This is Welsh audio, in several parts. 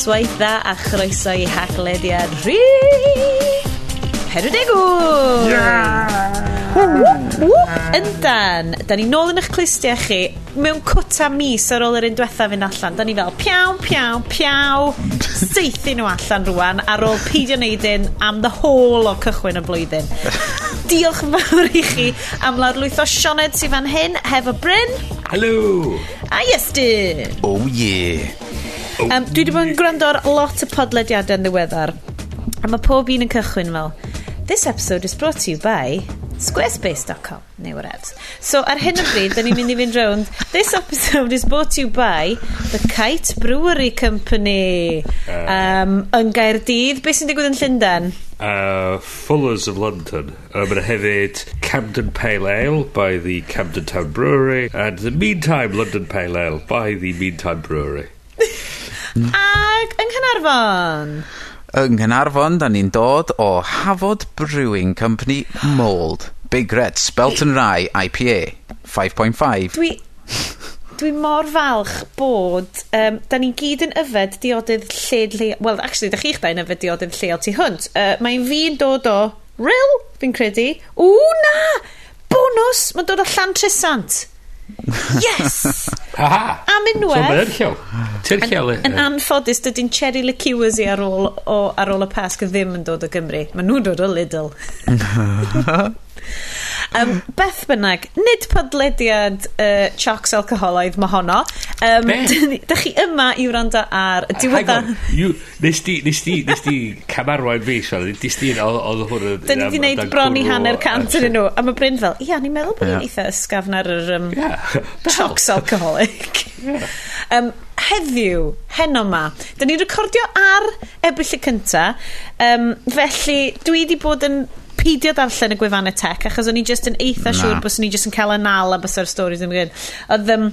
noswaith dda a chroeso i haglediad rhi... 41! Yndan. Da ni nôl yn eich clustiau chi mewn cwta mis ar ôl yr un diwetha fynd allan. Da ni fel piaw, piaw, piaw. Seithi nhw allan rwan ar ôl peidio neud un am the whole o cychwyn y blwyddyn. Diolch yn fawr i chi am lawrlwytho Sioned sydd fan hyn hefo Bryn. Hello! A Iestyn. Oh yeah. Um, dwi wedi bod yn gwrando ar lot o podlediadau yn ddiweddar. A mae pob un yn cychwyn fel, This episode is brought to you by squarespace.com neu whatever. So ar hyn o bryd, da ni'n mynd i fynd rownd. This episode is brought to you by the Kite Brewery Company um, yn Gaerdydd. beth sy'n digwydd yn Llundain? Uh, Fullers of London. Um, and hefyd Camden Pale Ale by the Camden Town Brewery and the Meantime London Pale Ale by the Meantime Brewery. Mm. Ac yng Nghanarfon. Yng Nghanarfon, da ni'n dod o Hafod Brewing Company Mold. Big Red, Spelt and Rye, IPA, 5.5. Dwi... Dwi mor falch bod... Um, da ni gyd yn yfed diodydd lled lleol... Wel, actually, da chi'ch da yn yfed diodydd lleol tu hwnt. Uh, Mae'n fi'n dod o... Ril, fi'n credu. Ww, na! Bonus! Mae'n dod o Llan Tresant. Yes! Aha! Am unwaith... So mae'n llew. Ti'r llew. Yn anffodus, dydy'n cherry liqueurs i ar ôl, o, ar ôl y pasg ddim yn dod o Gymru. Mae nhw'n dod o Lidl. Um, beth bynnag, nid podlediad uh, chocs alcoholaidd mae honno. Um, da chi yma i wrando ar y diwedda... Nes di, nes di, nes di camarwain fi, so, Nes di, oedd hwn... Da ni di wneud bron i hanner cant yn nhw. A mae Bryn fel, ia, ni'n meddwl bod ni'n eitha ysgafn ar yr um, chocs alcoholic. um, heddiw, heno ma, da ni'n recordio ar ebrill y cynta, um, felly dwi wedi bod yn peidio darllen y gwefannau tech, achos o'n i just yn eitha siŵr bys ni just yn cael anal a bys o'r stories yn gyd. Oedd um,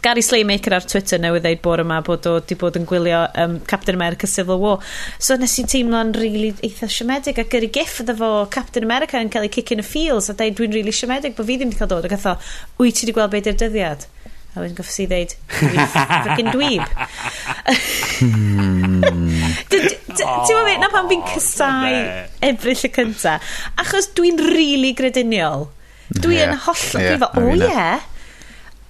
Gary Slaymaker ar Twitter newydd ddeud bore yma bod o wedi bod yn gwylio um, Captain America Civil War. So nes i teimlo'n really eitha siomedig a gyrru gif ydw fo Captain America yn cael ei kick in the feels a dweud dwi'n really siomedig bod fi ddim wedi cael dod ac atho, wyt ti wedi gweld beth yw'r dyddiad? a wedyn goffs i ddeud ffricin dweeb. Hmm. Ti'n meddwl na pan fi'n oh, cysau ebryll y cynta. Achos dwi'n really grediniol. Dwi yn hollol yeah, o ie.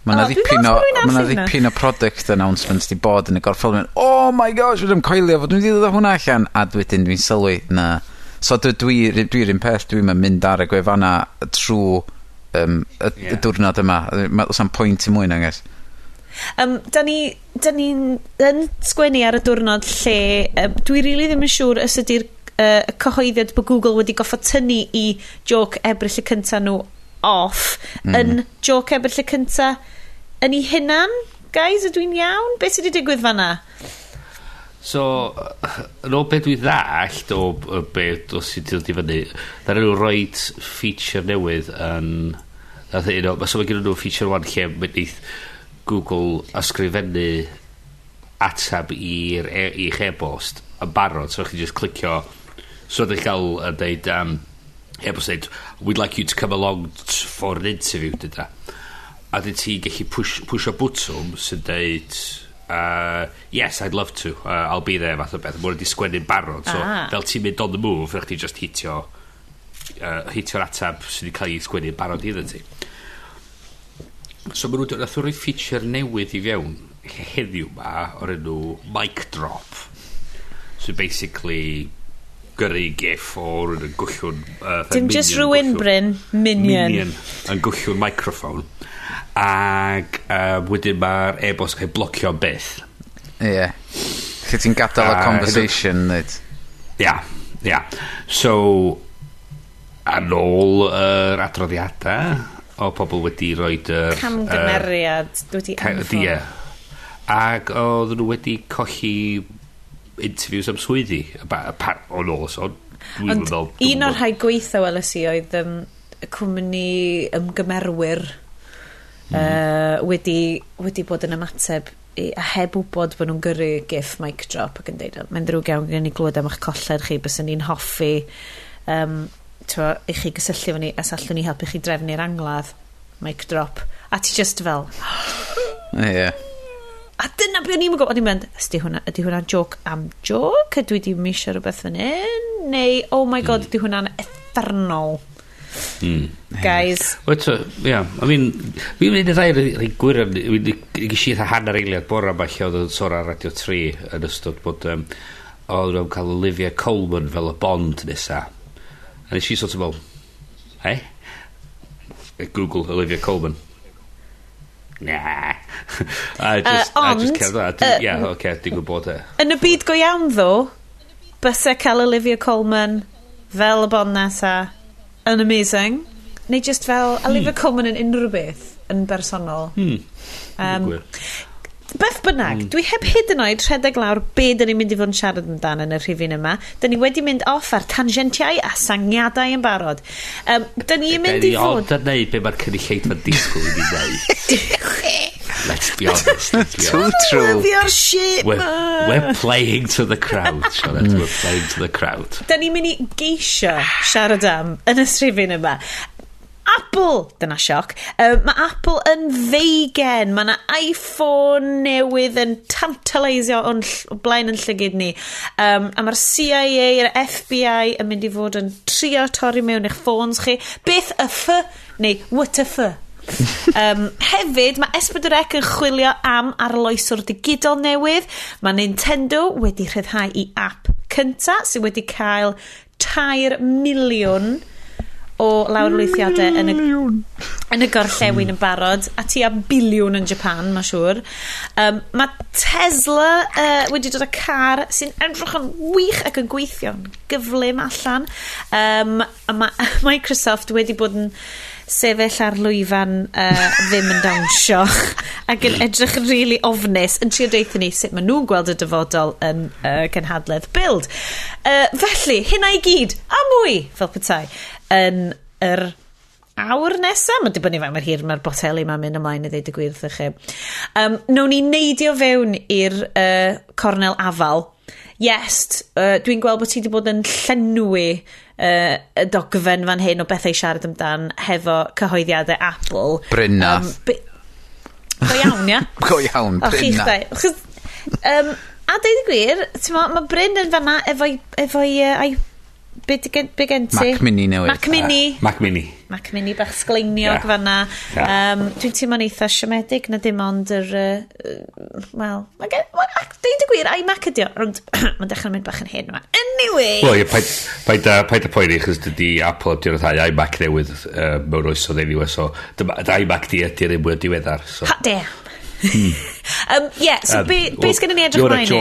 Mae yna ddipyn o, ma ddipyn o product announcements di bod yn y gorffol. Oh my gosh, dwi'n coelio fod dwi'n ddod o hwnna allan. A wedyn dwi'n sylwi, na. So dwi'n dwi, dwi, dwi, dwi peth, dwi'n mynd ar y gwefanna trwy um, y, yeah. y diwrnod yma. Oes am pwynt i mwy na ges? Um, da ni, da ni'n yn sgwennu ar y diwrnod lle um, dwi rili really ddim yn siŵr os ydy'r uh, cyhoeddiad bod Google wedi goffa tynnu i joc ebryll y cynta nhw off mm. yn joc ebryll y cynta yn ei hunan guys, ydw i'n iawn? Beth sydd wedi digwydd fanna? So, yn ôl beth dwi ddallt o beth os i ddod i fyny, dda nhw roed feature newydd yn... You e know, so mae gen nhw feature one lle mynd i Google ysgrifennu atab i'r e, i'ch e-bost yn barod, so chi'n just clicio so ydych cael yn deud um, e-bost deud we'd like you to come along for an interview dyda a dyn ti gallu push, push o bwtwm sy'n deud uh, yes, I'd love to, uh, I'll be there, fath o beth. Mwyn wedi sgwennu'n barod, so ah. fel ti'n mynd on the move, rhaid ti just hitio, uh, hitio'r atab sydd wedi cael ei sgwennu'n barod iddo ti. So maen nhw'n dod rhoi feature newydd i fewn heddiw ma o'r enw mic drop. So basically, gyrru gif o'r yn gwyllwn uh, dim just rhywun Bryn minion minion yn gwyllwn microphone ac uh, wedyn mae'r e-bost cael blocio beth ie yeah. lle ti'n gadael uh, y conversation nid ia yeah, yeah. so ar ôl yr uh, adroddiadau o pobl wedi rhoi yr... Camgymeriad. Uh, wedi anffon. Ac oedd nhw wedi colli interviews am swyddi o nos ond meddwl- un o'r rhai gweithio welys i oedd um, cwmni ymgymerwyr mm. uh, wedi, wedi bod yn ymateb i, a heb wybod bod nhw'n gyrru gif mic drop ac yn deud, mae'n drwg iawn gen i glwyd am eich colled chi, bys ni'n hoffi um, twa, i chi gysylltu fo ni a sallwn ni helpu chi drefnu'r angladd mic drop a ti just fel Ie yeah a dyna be o'n i'n gwybod, o'n i'n mynd, ydy hwnna, ydy hwnna'n joc am joc, ydw i di misio rhywbeth fan hyn, neu, oh my god, hmm. ydy hwnna'n effernol. Mm. Guys. so, ia, I mean, fi'n mynd i ddair rhaid gwir, gys i eitha hanner eiliad bora falle oedd yn sôn ar Radio 3 yn ystod bod um, oedd nhw'n cael Olivia Colman fel y Bond nesa. A nes i sort of fel, hey? Google Olivia Colman nah. Uh, I just, uh, ond, I just cerdded. Uh, yeah, okay, dwi'n gwybod e. Yn y byd go iawn ddo, bysau cael Olivia Colman fel y bon nesa yn amazing, neu just fel hmm. Olivia Colman yn unrhyw beth yn bersonol. Hmm. Um, Beth bynnag, mm. dwi heb hyd yn oed rhedeg lawr be dyn ni'n mynd i fod yn siarad amdano yn y rhifin yma. Dyn ni wedi mynd off ar tangentiau a sangiadau yn barod. Um, dyn ni'n mynd i fod... Ond yn neud be mae'r cynulleid fan disgwyl i ni wneud. Let's be honest. Let's be honest. Too true. Love shit, we're, man. We're playing to the crowd, Charlotte. we're playing to the crowd. Dyn ni'n mynd i geisio siarad am yn y srifin yma. Apple, dyna sioc, uh, mae Apple yn feigen, mae yna iPhone newydd yn tantalisio o'n blaen yn llygyd ni. Um, a mae'r CIA a'r FBI yn mynd i fod yn trio torri mewn eich ffôns chi. Beth y ff, neu what y ff. um, hefyd, mae Esbydrec yn chwilio am arloeswr digidol newydd. Mae Nintendo wedi rhyddhau i app cynta sydd wedi cael tair miliwn o lawrlwythiadau yn y, yn y gorllewin yn barod a ti a biliwn yn Japan mae'n siŵr. Um, mae Tesla uh, wedi dod â car sy'n edrych yn wych ac yn gweithio'n gyflym allan. Um, a mae Microsoft wedi bod yn sefyll ar lwyfan uh, ddim yn dawnsio ac yn edrych yn really ofnus yn trio deitha ni sut maen nhw'n gweld y dyfodol yn uh, cynhadledd build. Uh, felly, hynna i gyd, a mwy, fel petai, yn yr awr nesaf. Mae'n dibynnu fan mae'r hir mae'r boteli mae'n mynd ymlaen i ddeud y gwir ddech chi. Um, Nown ni neidio fewn i'r uh, cornel afal. Yes, uh, dwi'n gweld bod ti wedi bod yn llenwi uh, y dogfen fan hyn o bethau siarad amdan hefo cyhoeddiadau Apple. Brynna. Um, be... Go iawn, ia? Go iawn, brynna. O, chi um, a dweud y gwir, mae Bryn yn fanna efo'i efo, efo uh, Be, gen, be gen ti? Mac Mini newydd. Mac Mini. Uh, Mac Mini. Mac Mini bach sgleiniog yeah. fanna. Yeah. Um, dwi'n teimlo'n eitha siomedig na dim ond yr... Uh, uh, Wel, dwi'n dy gwir, ai Mac ydi o. ond mae'n dechrau mynd bach yn hyn yma. Anyway! Wel, yeah, paid, paid, uh, paid y poeni, chos dydy Apple ydy'n rhaid ai Mac newydd uh, mewn oes o ddeniwe, Dyma, ai Mac di ydy'r un mwy o diweddar. So. Ha, de. Hmm. um, yeah, so um, be, be sgynny ni edrych mlaen i?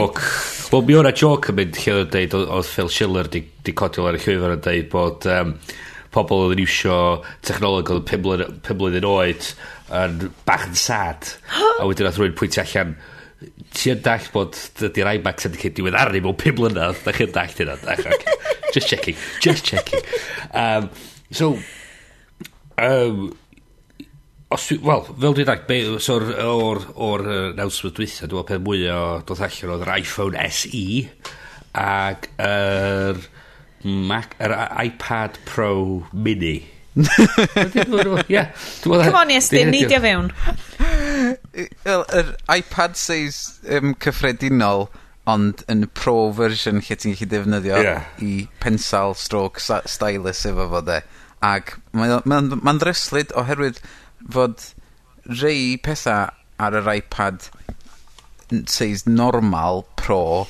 Wel, mi o'na joc yn mynd lle oedd dweud, oedd Phil Schiller di, di codil ar y llwyfan yn dweud bod um, pobl oedd yn iwsio technoleg oedd pum blwyddyn oed yn bach yn sad. a wedyn oedd rwy'n pwynt allan, ti yn dall bod dydy'r IMAX yn cael diweddaru mewn pum blynedd, da chi'n dall yn dall dyna. Just checking, just checking. Um, so, um, os dwi, wel, fel dwi'n rhaid, o'r, so o'r, or announcement dwytha, dwi'n meddwl peth mwy o dod allan oedd yr iPhone SE ac yr Mac, yr iPad Pro Mini. yeah, Come on, yes, Iestyn, nidio fewn. Yr iPad seis um, cyffredinol, ond yn pro version lle ti'n gallu defnyddio yeah. i pensal, stroke, stylus efo fo de. Ac mae'n ma, n, ma, ma n ddryslyd oherwydd fod rei pethau ar yr iPad n- seis normal Pro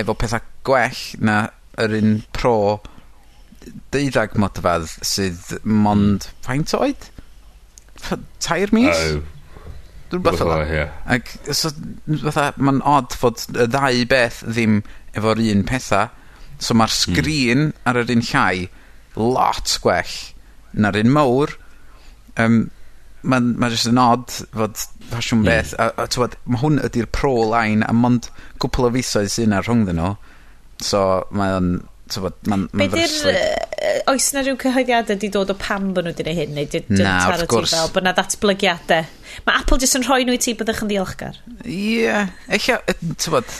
efo pethau gwell na yr un Pro deuddag modfadd sydd mond, faint oed? Tha- Tair mis? Oh. O. Rhywbeth fel 'na. Rwbeth ie. Ac so fatha ma'n od fod y ddau beth ddim efo'r un petha. So mae'r hmm. sgrin ar yr un llai lot gwell na'r un mawr um, mae'n ma' jyst yn odd fod ffasiwn beth a a t'mod mae hwn ydy'r pro line a mond cwpl o fisoedd sy 'na rhwngddyn nhw so mae o'n t'mod ma ma'n ddryslyd. Be oes 'na rhyw cyhoeddiadau 'di dod o pam bod nhw 'di neu' hyn neu 'di na, taro wrth gwrs. fel bod 'na ddatblygiadau. mae Apple jyst yn rhoi nhw i ti byddwch yn ddiolchgar. Ie yeah. eich t'mod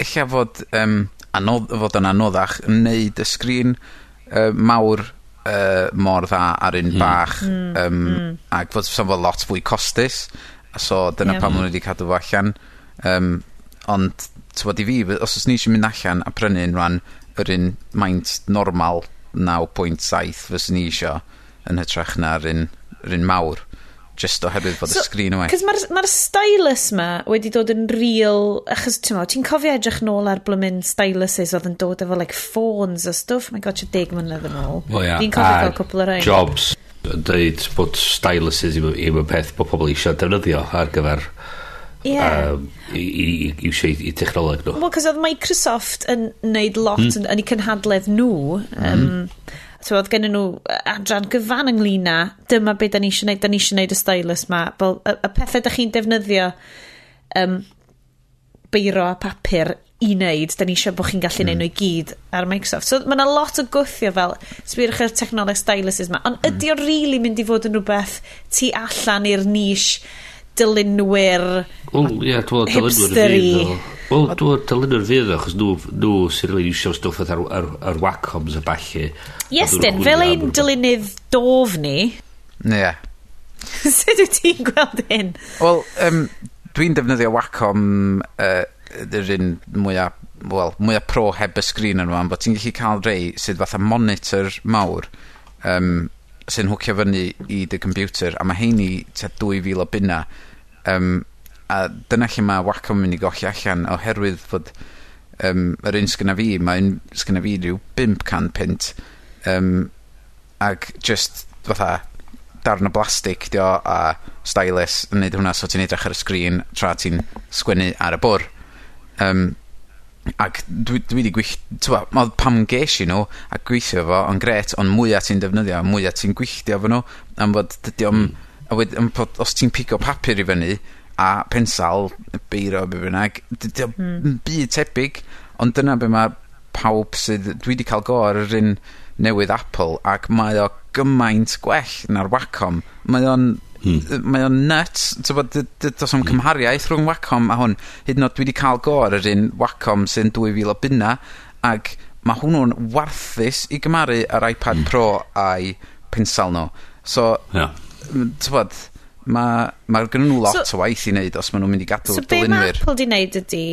eich fod um, anodd fod yn anoddach yn neud y sgrin uh, mawr uh, mor dda ar un hmm. bach hmm. yym hmm. ac fod sa fod lot fwy costus a so dyna pam ma' nhw wedi cadw fo allan. Um, ond t'mod i fi fy- os fyswn i isio mynd allan a prynu un rhan yr un maint normal naw pwynt saith fyswn i isio yn hytrach na'r un 'r un mawr. Just oherwydd fod so, y sgrin yma. E. Cos mae'r ma, stylus ma wedi dod yn real, achos ti'n meddwl, ti'n cofio edrych nôl ar blymyn styluses oedd yn dod efo like ffôns a stwff, mae'n gotio deg mlynedd yn ôl. Well, yeah. Fi'n cofio cael cwpl o rai. Jobs yn dweud bod styluses yw y peth bod pobl eisiau defnyddio ar gyfer yeah. um, i, i, i, i, i technoleg nhw. Wel, cos oedd Microsoft yn neud lot mm. yn, yn eu cynhadledd nhw, um, mm oedd gen nhw adran gyfan ynglyn â dyma beth da ni eisiau gwneud, da ni eisiau gwneud y stylus ma. Fel, y, y pethau da chi'n defnyddio um, beiro a papur i wneud, da ni eisiau bod chi'n gallu mm. nhw i gyd ar Microsoft. So mae yna lot o gwthio fel, sbirwch yr technoleg styluses ma. ond mm. ydy o'n rili really mynd i fod yn rhywbeth tu allan i'r niche dylunwyr Wel, ie, dwi'n dylunwyr fydd o. Wel, dwi'n dylunwyr fydd o, achos nhw, nhw sy'n rhaid iwsio'r stwff ar, ar, ar wacoms a balli. dyn, fel ein dylunydd dof ni. Ie. Yeah. Sut wyt ti'n gweld hyn? Wel, um, dwi'n defnyddio Wacom uh, yr un mwyaf well, mwyaf pro heb y sgrin yn rwan, bod ti'n gallu cael rei sydd fatha monitor mawr um, sy'n hwcio fyny i dy computer a mae 'heini tua 2000 o bunna. Um, a dyna lle mae Wacom yn myn' i golli allan oherwydd fod um, yr un sgynna fi ma' un sgynna fi rhyw 500 pint um, yym ag jyst fatha darn o blastig dio a stylus yn neud hwnna so ti'n edrych ar y sgrin tra ti'n sgwennu ar y bwr' um, Ac dwi dwi 'di gwill- t'mo' ma' pam ges i nhw a gweithio fo ond gret ond mwyaf ti'n defnyddio mwyaf ti'n gweithio fo nhw am fod dydy o'm hmm. a wed- am, bod os ti'n pigo papur i fyny a pensal, beiro be' bynnag dydy o'm... mm. byd tebyg ond dyna be' mae pawb sydd... Dwi 'di cael go ar yr un newydd Apple ac mae o gymaint gwell na'r Wacom. Mae o'n Hmm. Mae o'n nuts. Does o'm hmm. cymhariaeth rhwng Wacom a hwn. Hyd yn oed dwi wedi cael gor yr un Wacom sy'n 2000 o bunna, ac mae hwnnw'n warthus i gymaru ar iPad mm. Pro a'i pensal nhw. So, yeah. tybod, mae ma gennyn nhw lot so, o waith i wneud os maen nhw'n mynd i gadw so dylunwyr. So, be mae Apple di wneud ydy,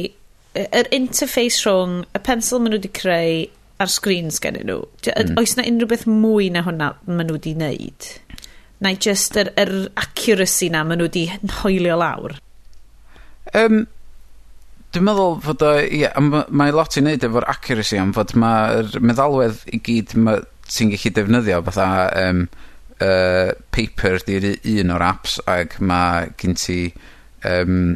yr interface rhwng y pensel maen nhw wedi creu a'r screens gen nhw. Mm. Oes na unrhyw beth mwy na hwnna maen nhw wedi wneud? neu just yr, yr accuracy na maen nhw wedi hoelio lawr? Um, Dwi'n meddwl fod o, ie, mae lot i wneud efo'r accuracy am fod mae'r meddalwedd i gyd ma, ti'n gallu defnyddio fatha um, uh, paper di'r un o'r apps ac mae gen ti um,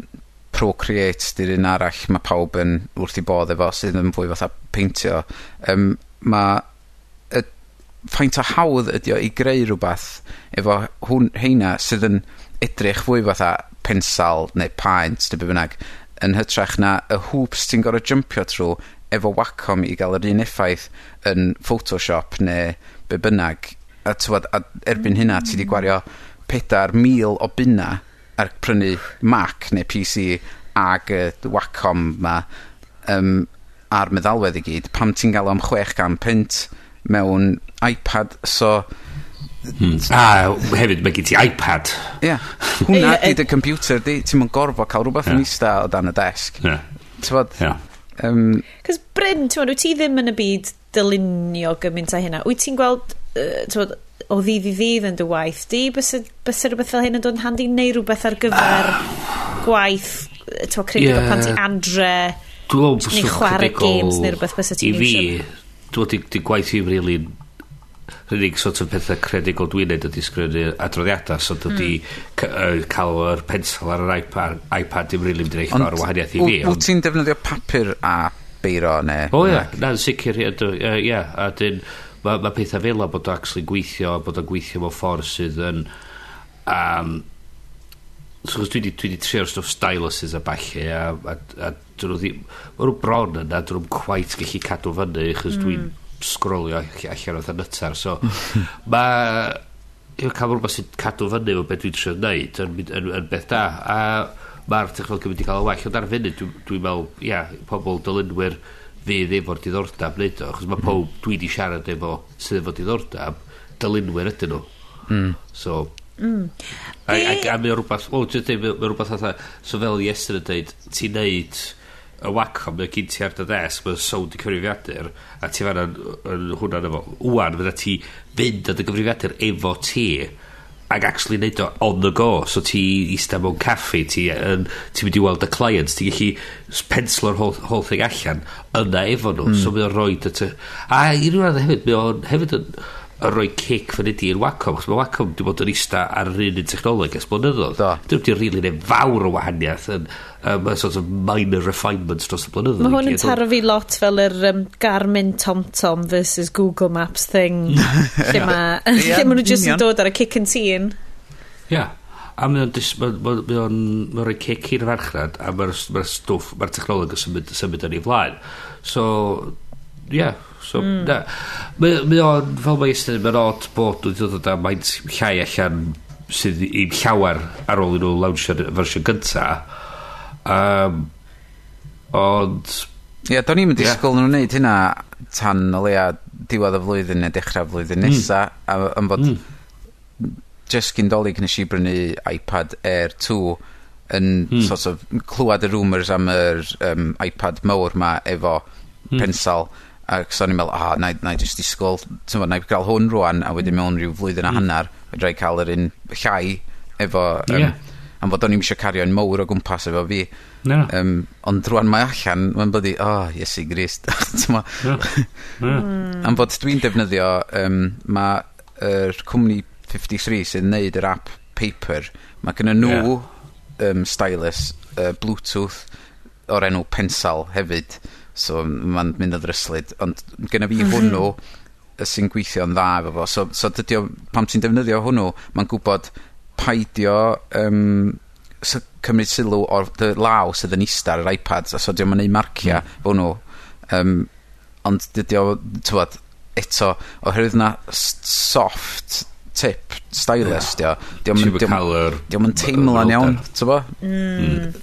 Procreate di'r un arall mae pawb yn wrth i bodd efo sydd yn fwy fatha peintio. Um, mae faint o hawdd ydi o i greu rhywbeth efo hwn, heina sydd yn edrych fwy fatha pensal neu paent neu be' bynnag yn hytrach na y hoops ti'n gorau jympio trwy efo Wacom i gael yr un effaith yn Photoshop ne' be' bynnag. A t'mod a erbyn hynna ti 'di gwario pedair mil o bunna ar prynu Mac neu PC ag y Wacom 'ma um, a'r meddalwedd i gyd, pam ti'n gael am chwech gan? mewn iPad, so... Hmm. A hefyd mae gen ti iPad. Ie. Yeah. Hwna ydy e- dy computer di. Ti'n mwyn gorfod cael rhywbeth yeah. yn eista o dan y desg. Ie. Yeah. Ti'n yeah. um, Cos Bryn, ti'n wyt ti ddim yn y byd dylunio gymaint a hynna. Wyt ti'n gweld, uh, o ddydd i ddydd yn dy waith di, bys y rhywbeth fel hyn yn dod yn handi neu rhywbeth ar gyfer gwaith, ti'n creu yeah. pan ti andre, neu chwarae games neu rhywbeth bys y ti'n I fi, dwi'n di, di gwaith i'n rili rhywbeth sort of pethau credigol dwi'n neud ydy sgrinnu adroddiadau so dydy mm. cael yr pensel ar yr iPad, iPad dim rili mynd i neud o'r wahaniaeth i fi Wyt ti'n defnyddio papur a beiro neu? O ia, na'n sicr ie, ia, ia a dyn mae ma pethau fel o bod o actually gweithio bod o'n gweithio mewn ffordd sydd yn um, so, dwi wedi dwi di trio'r stwff styluses a balli a, a, a dyn nhw ddim mae nhw bron yna dyn nhw'n quite gallu cadw fyny chos mm. dwi'n sgrolio allan oedd y nytar so mae yw'r cael rhywbeth sy'n cadw fyny o beth dwi'n trio wneud yn, yn, yn beth da a mae'r technolog yn mynd i cael y well ond ar fyny dwi'n dwi meddwl ia pobl dylunwyr fydd efo'r diddordab wneud o achos mae mm. pob dwi wedi siarad efo sydd efo diddordab dylunwyr ydyn nhw mm. so Mm. A, a, a mae rhywbeth, o, dwi'n dweud, mae rhywbeth atha, so fel Iestyn yn dweud, ti'n neud y wacom, mae gyn ti ar dy desg, mae'n sôn i cyfrifiadur, a ti fan yn hwnna efo. Wwan, fydda ti fynd at y gyfrifiadur efo ti, ac actually neud o on the go so ti eistedd mewn caffi ti, yn, ti mynd i weld y clients ti'n gallu penslo'r whole, whole thing allan yna efo nhw mm. so mae o'n rhoi a i ryw radd hefyd mae o'n hefyd yn yn rhoi cic fan ydi i'r Wacom chos mae Wacom wedi bod yn eista ar yr un un technoleg ers blynyddoedd. Dwi'n wedi rili neud fawr o wahaniaeth yn um, sort of minor refinements dros y blynyddoedd. Mae hwn yn taro fi lot fel yr um, Garmin TomTom versus Google Maps thing. Lle mae lle ma nhw just yn dod ar y kick and tîn. Ia a mae o'n mae o'n cic i'r farchnad a mae'r ma stwff mae'r technoleg yn symud, symud yn ei flaen. So ia yeah, So, mm. na. Mae mae o'n, fel mae eistedd, mae'n odd bod wedi dod o maint llai allan sydd i llawer ar ôl i nhw lawnsio'r fersiwn gynta. Um, ond... Ie, yeah, do'n i'n disgwyl nhw'n wneud hynna tan o leia diwedd y flwyddyn neu dechrau flwyddyn mm. nesa. Mm. A, yn bod mm. just gyndolig nes i brynu iPad Air 2 yn mm. sort of clywed y rumours am yr um, iPad mawr ma efo mm. pensal. Mm Ac so o'n i'n meddwl, ah, na, na i just disgwyl, ti'n fawr, na i gael hwn rwan, a wedyn mewn rhyw flwyddyn a hanner, fedra i cael yr un llai efo... Um, yeah. Am fod o'n i'n eisiau cario cario'n mowr o gwmpas efo fi. No. Um, ond rwan mae allan, mae'n byddu, o, oh, Iesu Grist. no. no. Am fod dwi'n defnyddio, um, mae yr cwmni 53 sy'n neud yr app Paper, mae gen nhw yeah. um, stylus uh, Bluetooth o'r enw Pensal hefyd. So mae'n mynd o ddryslyd. Ond gyda fi mm -hmm. hwnnw sy'n gweithio'n dda efo fo. So, so dydy o, pam ti'n defnyddio hwnnw, mae'n gwybod paidio um, so, cymryd sylw o'r law sydd yn istar yr iPad. So diolch yn ei marcia mm. hwnnw. Um, ond dydy o, tywod, eto, oherwydd na soft tip stylus, yeah. dio. Diolch yn teimlo'n iawn, ti'n bo? Mm.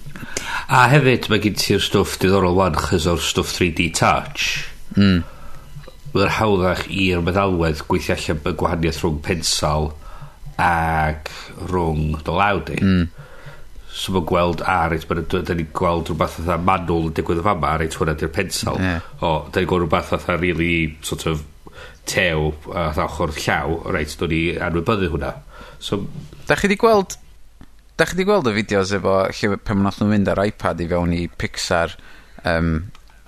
A hefyd mae gen ti'r stwff diddorol wan chys o'r stwff 3D Touch. Mm. Mae'r hawddach i'r meddalwedd gweithio allan y gwahaniaeth rhwng pensal ac rhwng dy law di. Mm. So mae'n gweld a reit, da ni'n gweld rhywbeth fatha manwl yn digwydd o fama, reit hwnna di'r pensal. Yeah. O, da ni'n gweld rhywbeth fatha really sort of tew a uh, ochr llaw, reit, do ni anwybyddu hwnna. So, da chi di gweld da chi 'di gweld y fideos efo lle pan nathon nhw'n mynd ar iPad i fewn i Pixar um,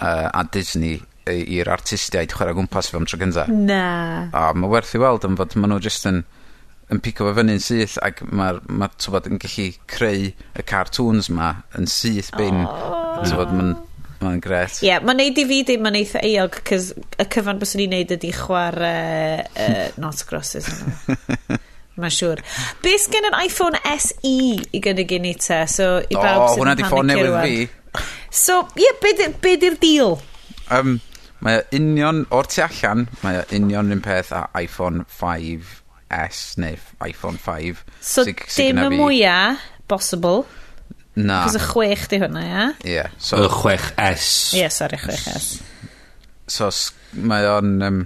uh, a Disney yy i'r artistiaid chwarae gwmpas fo am tro gynta? Na. A mae werth 'i weld am fod maen nhw jyst yn yn pico fe fyny'n syth ac mae'r ma' t'wbod yn gallu creu y cartoons 'ma yn syth bin. Oh. T'bod ma'n ma'n grêt. Ie ma'n neud i fi ddim yn eitha eog, cys y cyfan byswn i'n neud ydi chware uh, Not Crosses Mae'n siŵr. Be sgen yr iPhone SE i gynnig i ni te? So, i bawb sy'n hwnna di ffôn newydd fi. So, ie, yeah, be, di, be di'r deal? Um, mae union, o'r tu allan, mae union un peth a iPhone 5S neu iPhone 5. So, sy, sy dim y mwyaf bosibl. Na. Cos y chwech di hwnna, ia? Ie. Yeah, so, y chwech S. Ie, yeah, sorry, chwech S. So, mae o'n... Um,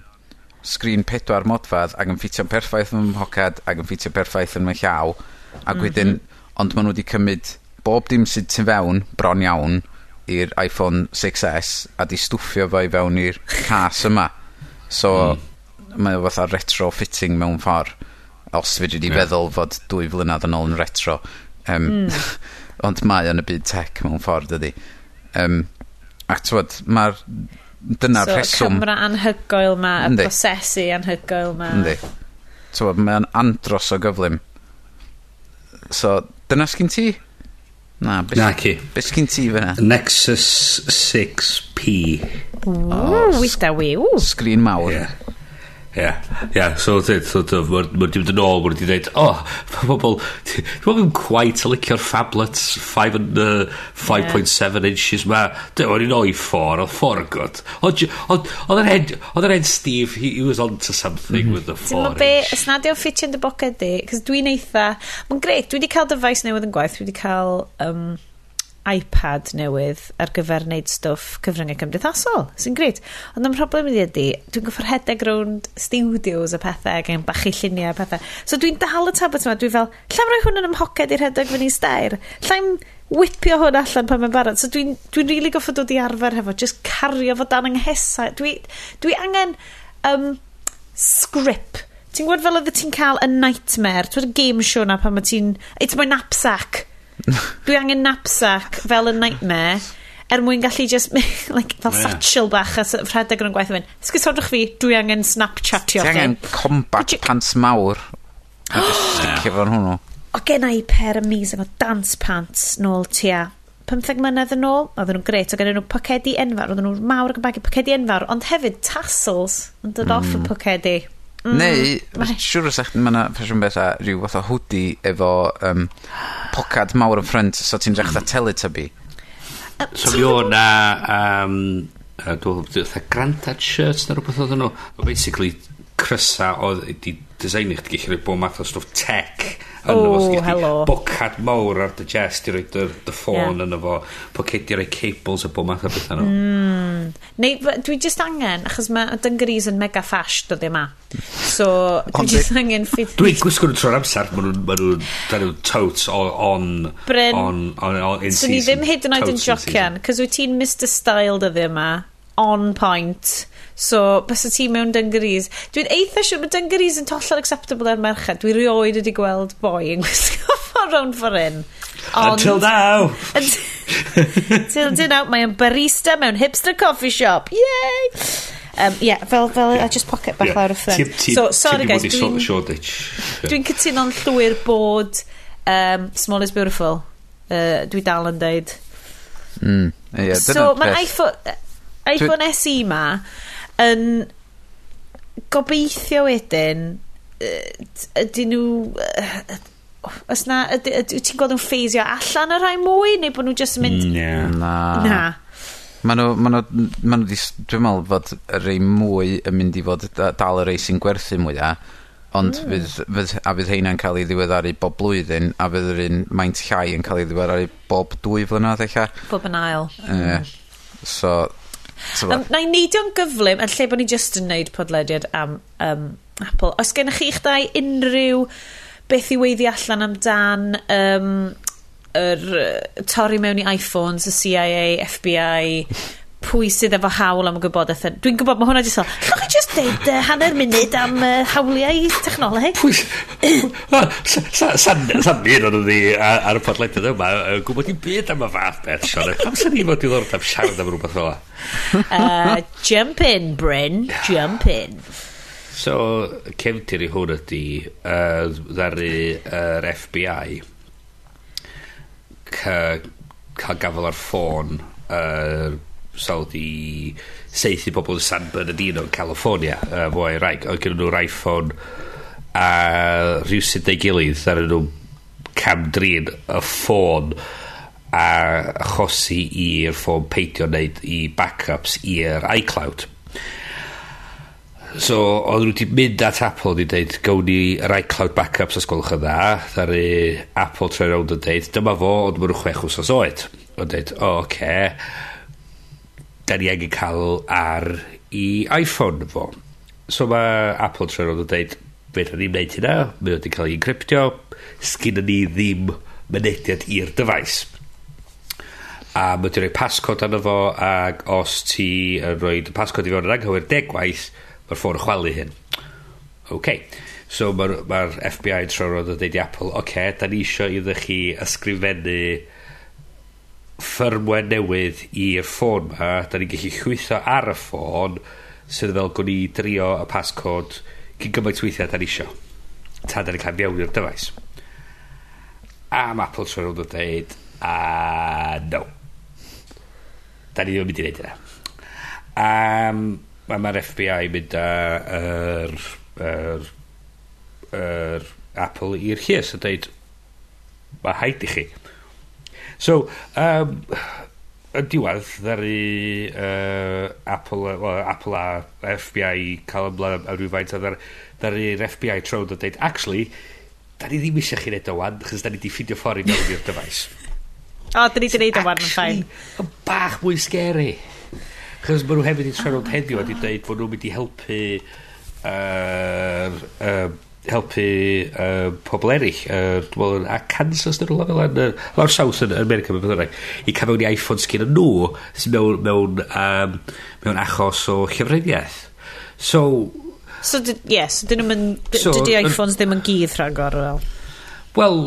sgrin pedwar modfadd ac yn ffitio'n perffaith yn fy mhocad ac yn ffitio perffaith yn fy llaw. Ac mm -hmm. wedyn, mhm. ond maen nhw wedi cymryd bob dim sydd tu fewn bron iawn i'r iPhone 6s a di stwffio fo i fewn i'r cas yma. So, mm. mae o fatha retrofitting mewn ffordd. Os fi wedi yeah. feddwl fod dwy flynedd yn ôl yn retro. Um, mm. ond mae yn y byd tech mewn ffordd ydy. Um, ac tywed, mae'r dyna'r so, rheswm. So, y camera anhygoel ma, y Yndi. prosesu anhygoel ma. Yndi. So, mae'n andros o gyflym. So, dyna sgyn ti? Na, beth Na, ci. Beth sgyn ti fyna? Nexus 6P. Ww, wyth da wiw. Sgrin mawr. Yeah. Ia, yeah, ia, yeah, so dweud, so dweud, mae'r ma diwyd yn ôl, mae'n di dweud, o, oh, mae pobl, dwi'n meddwl quite a licio'r phablets 5.7 uh, inches ma, dwi'n meddwl yn oi ffôr, oedd ffôr yn god. Oedd yr hen Steve, he, he was on to something mm -hmm. with the four inch. be, os nad yw ffitio yn dy bocad di, cos dwi'n eitha, mae'n greit, dwi wedi cael dyfais newydd yn gwaith, dwi wedi cael, um, iPad newydd ar gyfer wneud stwff cyfryngau cymdeithasol, sy'n gret. Ond am problem i ydy, dwi'n goffod hedeg rownd studios a pethau ac yn bachu lluniau a pethau. So dwi'n dal y tablet yma, dwi'n fel, lla rhoi hwn yn ymhoced i rhedeg fyny stair. Llai'n whipio hwn allan pan mae'n barod. So dwi'n dwi really goffod dod i arfer hefo, just cario fo dan ynghesa. Dwi, dwi angen um, sgrip. Ti'n gwybod fel oedd ti'n cael y nightmare, ti'n gwybod game show na pan mae ti'n, it's my knapsack dwi angen knapsack fel y nightmare er mwyn gallu just like, fel yeah. satchel bach a rhedeg yn gwaith yn mynd sgysodwch fi dwi angen snapchatio ti angen combat you... pants mawr? A sticio fo'n hwnnw. O gen i per mis efo dance pants nôl tua 15 mlynedd yn ôl, oedden nhw'n gret, oedden nhw pocedi enfawr, oedden nhw'n mawr ac yn bagu pocedi enfawr, ond hefyd tassels yn dod off y mm. pocedi. Neu siŵr o sech ma' 'na ffasiwn a rhyw fath o hoodie efo um, pocad mawr yn ffrind, so ti'n edrych fatha Teletubby. So mi o' 'na yym yy dwi'n fatha grandad shirts ne' rwbeth oedden nhw. Basically crysa oedd 'di designu chdi gallu rhoi bod math o stwff tech yn oh, efo. hello. Bocad mawr ar dy chest i roi dy, dy ffôn yeah. yn efo. Pocedi roi cables a bod math o beth nhw. Mm. Neu, dwi just angen, achos mae dungarees yn mega fash dod yma. So, dwi just angen ffid... Dwi'n gwisgo nhw trwy'r amser, maen nhw'n ma nhw, ma nhw totes on, on, Bryn, on, on, on, in so season. So ni ddim hyd yn oed yn jocian, cos wyt ti'n Mr Style dyddi yma, on point So, bys y ti mewn dungarees. Dwi'n eitha siw, mae dungarees yn tollol acceptable ar merched. Dwi rioed wedi gweld boi yn gwisgo ffordd round for un. Ond, Until now! Until now, mae yn barista mewn hipster coffee shop. Yay! Um, yeah, fel, fel, yeah. I just pocket back yeah. lawr y ffrind. So, sorry guys, dwi'n... Dwi'n cytuno'n llwyr bod um, Small is Beautiful. Uh, dwi dal yn deud. Mm, yeah, so, mae'r iPhone, iPhone SE ma, yn gobeithio wedyn yy, ydyn nhw yy, os na yd, yd, ti'n gweld nhw'n ffeisio allan y rhai mwy neu bod nhw just yn mynd yeah. na na Ma nhw, ma nhw, ma nhw dwi'n meddwl fod y rei mwy yn mynd i fod dal y rei sy'n gwerthu mwyaf, ond mm. fydd, fydd, a fydd heina'n cael ei ddiweddaru bob blwyddyn, a fydd yr un maint llai yn cael ei ddiweddaru bob dwy flynedd eich Bob yn ail. Uh, mm. So, So um, na i neidio'n gyflym yn lle bod ni just yn neud podlediad am um, Apple. Os gennych chi'ch dau unrhyw beth i weiddi allan amdan um, yr uh, torri mewn i iPhones, y CIA, FBI, pwy sydd efo hawl am y gwybodaeth. Dwi'n gwybod, mae hwnna jyst fel, llwch chi jyst deud uh, hanner munud am uh, hawliau technoleg? Pwy... Sa'n mynd o'n ni ar y podlediad yma, gwybod i'n byd am y fath beth, Sean Pam sa'n ni fod i ddod am siarad am rhywbeth fel uh, Jump in, Bryn. Jump in. So, cefntir i hwn ydy uh, ddaru yr uh, FBI cael gafel ar ffôn uh, Saudi seithi bobl yn San Bernardino yn California uh, fo ei rhaeg oedd gen nhw'r iPhone a rhywsyd neu gilydd ar nhw cam drin y ffôn a achosi i'r ffôn peidio wneud i backups i'r iCloud. So oedd nhw wedi mynd at Apple wedi dweud gawn ni yr iCloud backups os gwelwch yn dda. Ddaru Apple troi rownd yn dweud dyma fo ond maen nhw chwech wsos oed. Ond dweud o oh, oce okay da ni angen cael ar i iPhone fo. So mae Apple trwy'n rhaid yn dweud, fe da ni'n neud hynna, mae wedi cael ei encryptio, sgyn ni ddim mynediad i'r dyfais. A mae wedi rhoi pascod arno fo, ac os ti yn rhoi pascod i fewn yn anghywir degwaith, mae'r ffôn yn chwalu hyn. OK. So mae'r ma, FBI yn r FBI trwy'n rhaid o dweud i Apple, OK, da ni eisiau iddo chi ysgrifennu ffyrmwe newydd i'r ffôn ma, da ni'n gallu chwytho ar y ffôn sydd fel gwni drio y pascod cyn gymaint weithiau da ni isio. Ta da ni'n cael mewn i'r dyfais. A mae Apple trwy'n rhwnd o dweud, a no. Da ni ddim yn mynd i wneud yna. Um, Mae'r FBI mynd a'r er, er, er, Apple i'r llys a dweud, mae haid i chi So, um, yn diwedd, ddari uh, Apple, well, Apple a FBI cael ymlaen am rhywfaint, a ddari'r FBI troedd a dweud, actually, da ni ddim eisiau chi wneud o wan, chos da ni di ffidio ffordd i mewn i'r dyfais. o, da ni di neud o wan yn ffain. Yn bach mwy scary. Chos maen nhw hefyd i trafod heddiw a di dweud bod nhw'n mynd i helpu uh, uh, helpu uh, pobl eraill uh, well, a Kansas neu rhywle fel yna lawr South yn America mewn byddai i cael mewn i iPhone sgyn yn nhw sy'n mewn, mewn, um, mewn achos o llyfriniaeth so so yes dyn nhw'n so, dydy iPhones ddim yn gydd rhagor wel. Wel,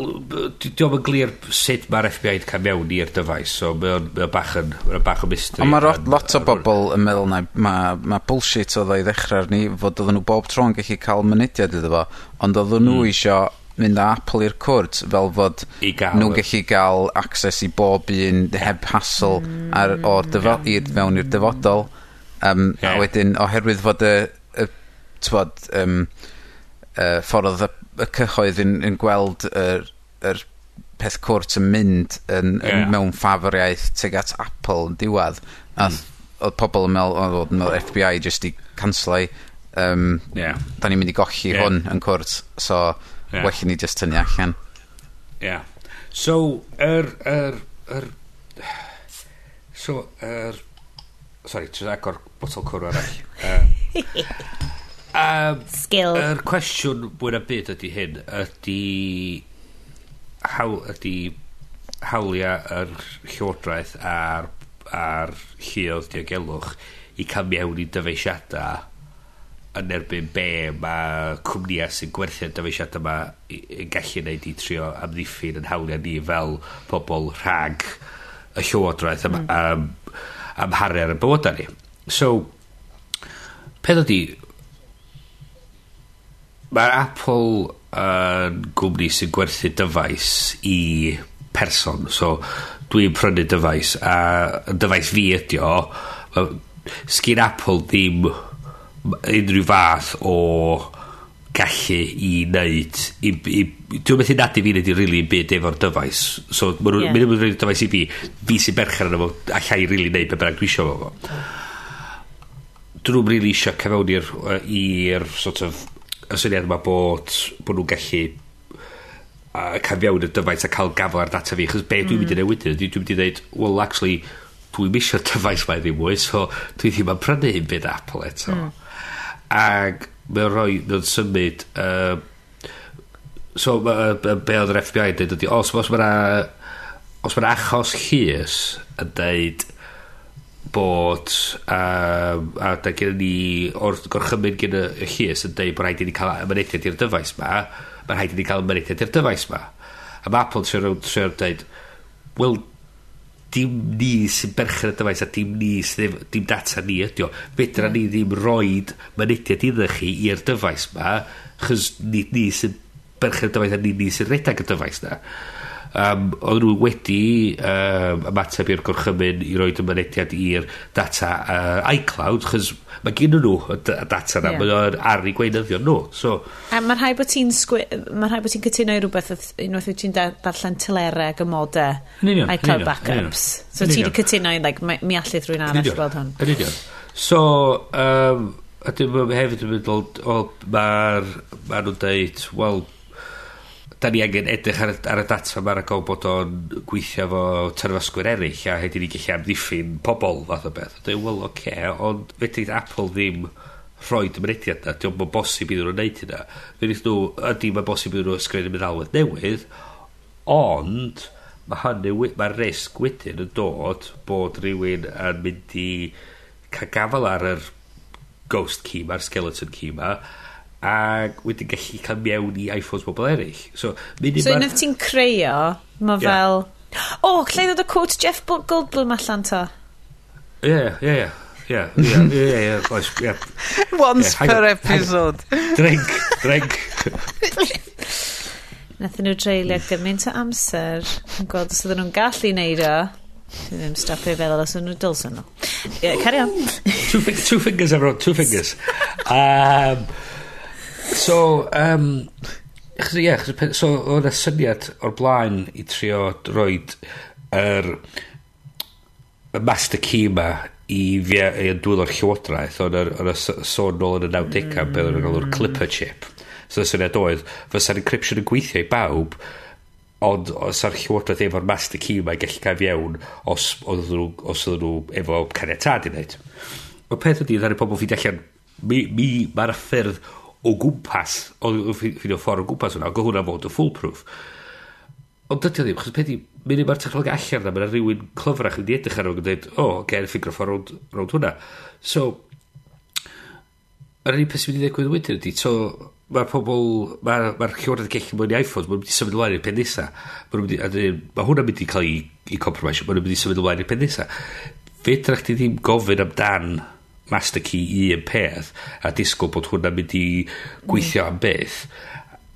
diolch yn glir sut mae'r FBI wedi cael mewn i'r dyfais, so mae o'n mae bach yn, mae bach yn mystery. Ond mae lot, lot o bobl yn meddwl na, mae ma bullshit oedd ei ddechrau ni, fod oedden nhw bob tro'n gallu cael mynidiad iddo fo, ond oedden nhw mm. isio mynd â Apple i'r cwrt fel fod nhw'n gallu gael access i bob un heb hassle ar, hmm. o'r yeah. i'r fewn i'r dyfodol um, yeah. a wedyn oherwydd fod y, y twod um, uh, ffordd oedd y y cyhoedd yn, yn gweld yr, yr peth cwrt yn mynd yn, yeah. yn mewn ffafriaeth tuag at Apple yn diwedd A mm. oedd pobl yn meddwl, oedd yn meddwl FBI jyst i canslau. Um, yeah. Da ni'n mynd i golli yeah. hwn yn cwrt, so yeah. well i ni jyst tynnu allan. Yeah. So, yr... Er, er, er, so, yr... Er, sorry, trwy agor botol cwrw arall. Uh, Um, Skill. Yr er cwestiwn mwy na byd ydy hyn, ydy haw, ydy hawliau yr llywodraeth a'r, ar lluodd diogelwch i cael mewn i dyfeisiadau yn erbyn be mae cwmnïau sy'n gwerthu'r dyfeisiadau yma yn gallu wneud i trio amddiffyn yn hawliau ni fel pobl rhag y llywodraeth mm. am, mm. am, am, am ar y bywydau ni. So, peth ydy, Mae Apple yn uh, gwmni sy'n gwerthu dyfais i person. So, dwi'n prynu dyfais a y dyfais fi ydi o, sgyn Apple ddim unrhyw fath o gallu i wneud i, i, dwi'n methu nad i fi wneud i rili really byd efo'r dyfais so maen nhw'n yeah. mynd yn dyfais i fi fi sy'n berchen yna fo allai i rili wneud be bynnag dwi eisiau fo dyn nhw'n rili eisiau cefewn i'r sort of y syniad yma bod, bod nhw'n gallu uh, cambiawn y dyfais a cael gafel ar data fi chos be dwi'n mynd i mm. newid ydy dwi'n mynd i ddeud well actually dwi'n misio dyfais mae ddim mwy so dwi ddim yn prynu hyn byd Apple eto mm. ac mae'n rhoi mae'n symud uh, so ma, uh, be oedd yr FBI yn dweud ydy os, os mae'n os mae'n achos llys yn dweud bod um, a da gen ni o'r gorchymyn gen y, y llys yn dweud bod rhaid i ni cael ymynediad i'r dyfais ma mae rhaid i ni cael ymynediad i'r dyfais ma. A mae Apple sy'n rhywun dweud wel dim ni sy'n berchen y dyfais a dim ni sy'n dim data ni ydi o. Fedra ni ddim roed mynediad iddo chi i'r dyfais ma chys ni, ni sy'n berchen y dyfais a ni, ni sy'n redag y dyfais na um, oedd nhw wedi um, ymateb i'r gorchymyn i roed mynediad i'r data uh, iCloud, chys mae gen nhw y data na, yeah. mae'n ar ei gweinyddion nhw. So, a mae'n rhaid bod ti'n mae'n rhaid bod ti'n cytuno i rhywbeth unwaith wyt ti'n darllen tylera ag y modau iCloud backups. So ti wedi cytuno i, like, mi allu rhywun arall gweld hwn. Yn union. So, um, a dwi'n hefyd yn meddwl, mae'r, ma nhw'n deud wel, da ni angen edrych ar, ar y data ma'r ac bod o'n gweithio fo terfysgwyr eraill a hedyn ni gallu amddiffyn pobl fath o beth. Dwi'n wel, oce, okay, ond fedrith Apple ddim rhoi dymrediad na, diolch mae'n bosib iddyn nhw'n neud hynna. Fedrith nhw, ydy mae'n bosib iddyn nhw ysgrifennu meddalwedd newydd, ond mae hynny, mae'r risg wedyn yn dod bod rhywun yn mynd i cael gafel ar yr ghost key ma'r skeleton key ma, ac wedyn gallu cael mewn i iPhones bobl eraill. So, so unwaith ti'n creio, mae yeah. fel... O, oh, lle ddod y quote Jeff Goldblum allan ta? Ie, ie, ie. Ie, ie, ie. Once yeah, per on, episode. Drink, drink. Nathyn nhw dreulio gymaint o amser yn gweld os ydyn nhw'n gallu neud o. Dwi ddim stopio feddwl os ydyn nhw dylsyn nhw. Ie, yeah, carry on. two, two fingers, everyone, two fingers. Um, So, um, Chos, ie, chos, so oedd y syniad o'r blaen i trio droed yr y master key ma i fi i'n dwyl o'r llywodraeth o'n yr sôn nôl yn y 90au mm. beth o'n galw'r clipper chip so y syniad oedd fysa'r encryption yn gweithio i bawb ond os ar llywodraeth efo'r master key mae'n gallu cael fiewn os oedd nhw, os oedd nhw efo caniatad i wneud y peth ydy ddaru pobl fi allan mi, mi mae'r ffyrdd o gwmpas, o ffeindio ffordd o gwmpas hwnna, o hwnna fod y foolproof. Ond dydy o ddim, chos pedi, mynd i mae'r technolog allan yna, mae'n rhywun clyfrach yn edrych ar ôl yn dweud, o, oh, gen ffigur ffordd rownd hwnna. So, yr unig peth sy'n mynd i ddigwydd wedyn ydy, so, mae'r pobl, mae'r ma, ma llywodraeth gellu mwyn i iPhone, mae'n mynd i symud ymlaen i'r pen nesa. Mae hwnna'n mynd i cael ei compromise, mae'n mynd i symud ymlaen i'r pen nesa. Fe drach ti ddim gofyn amdan master key i un peth a disgwyl bod hwnna'n mynd i gweithio am beth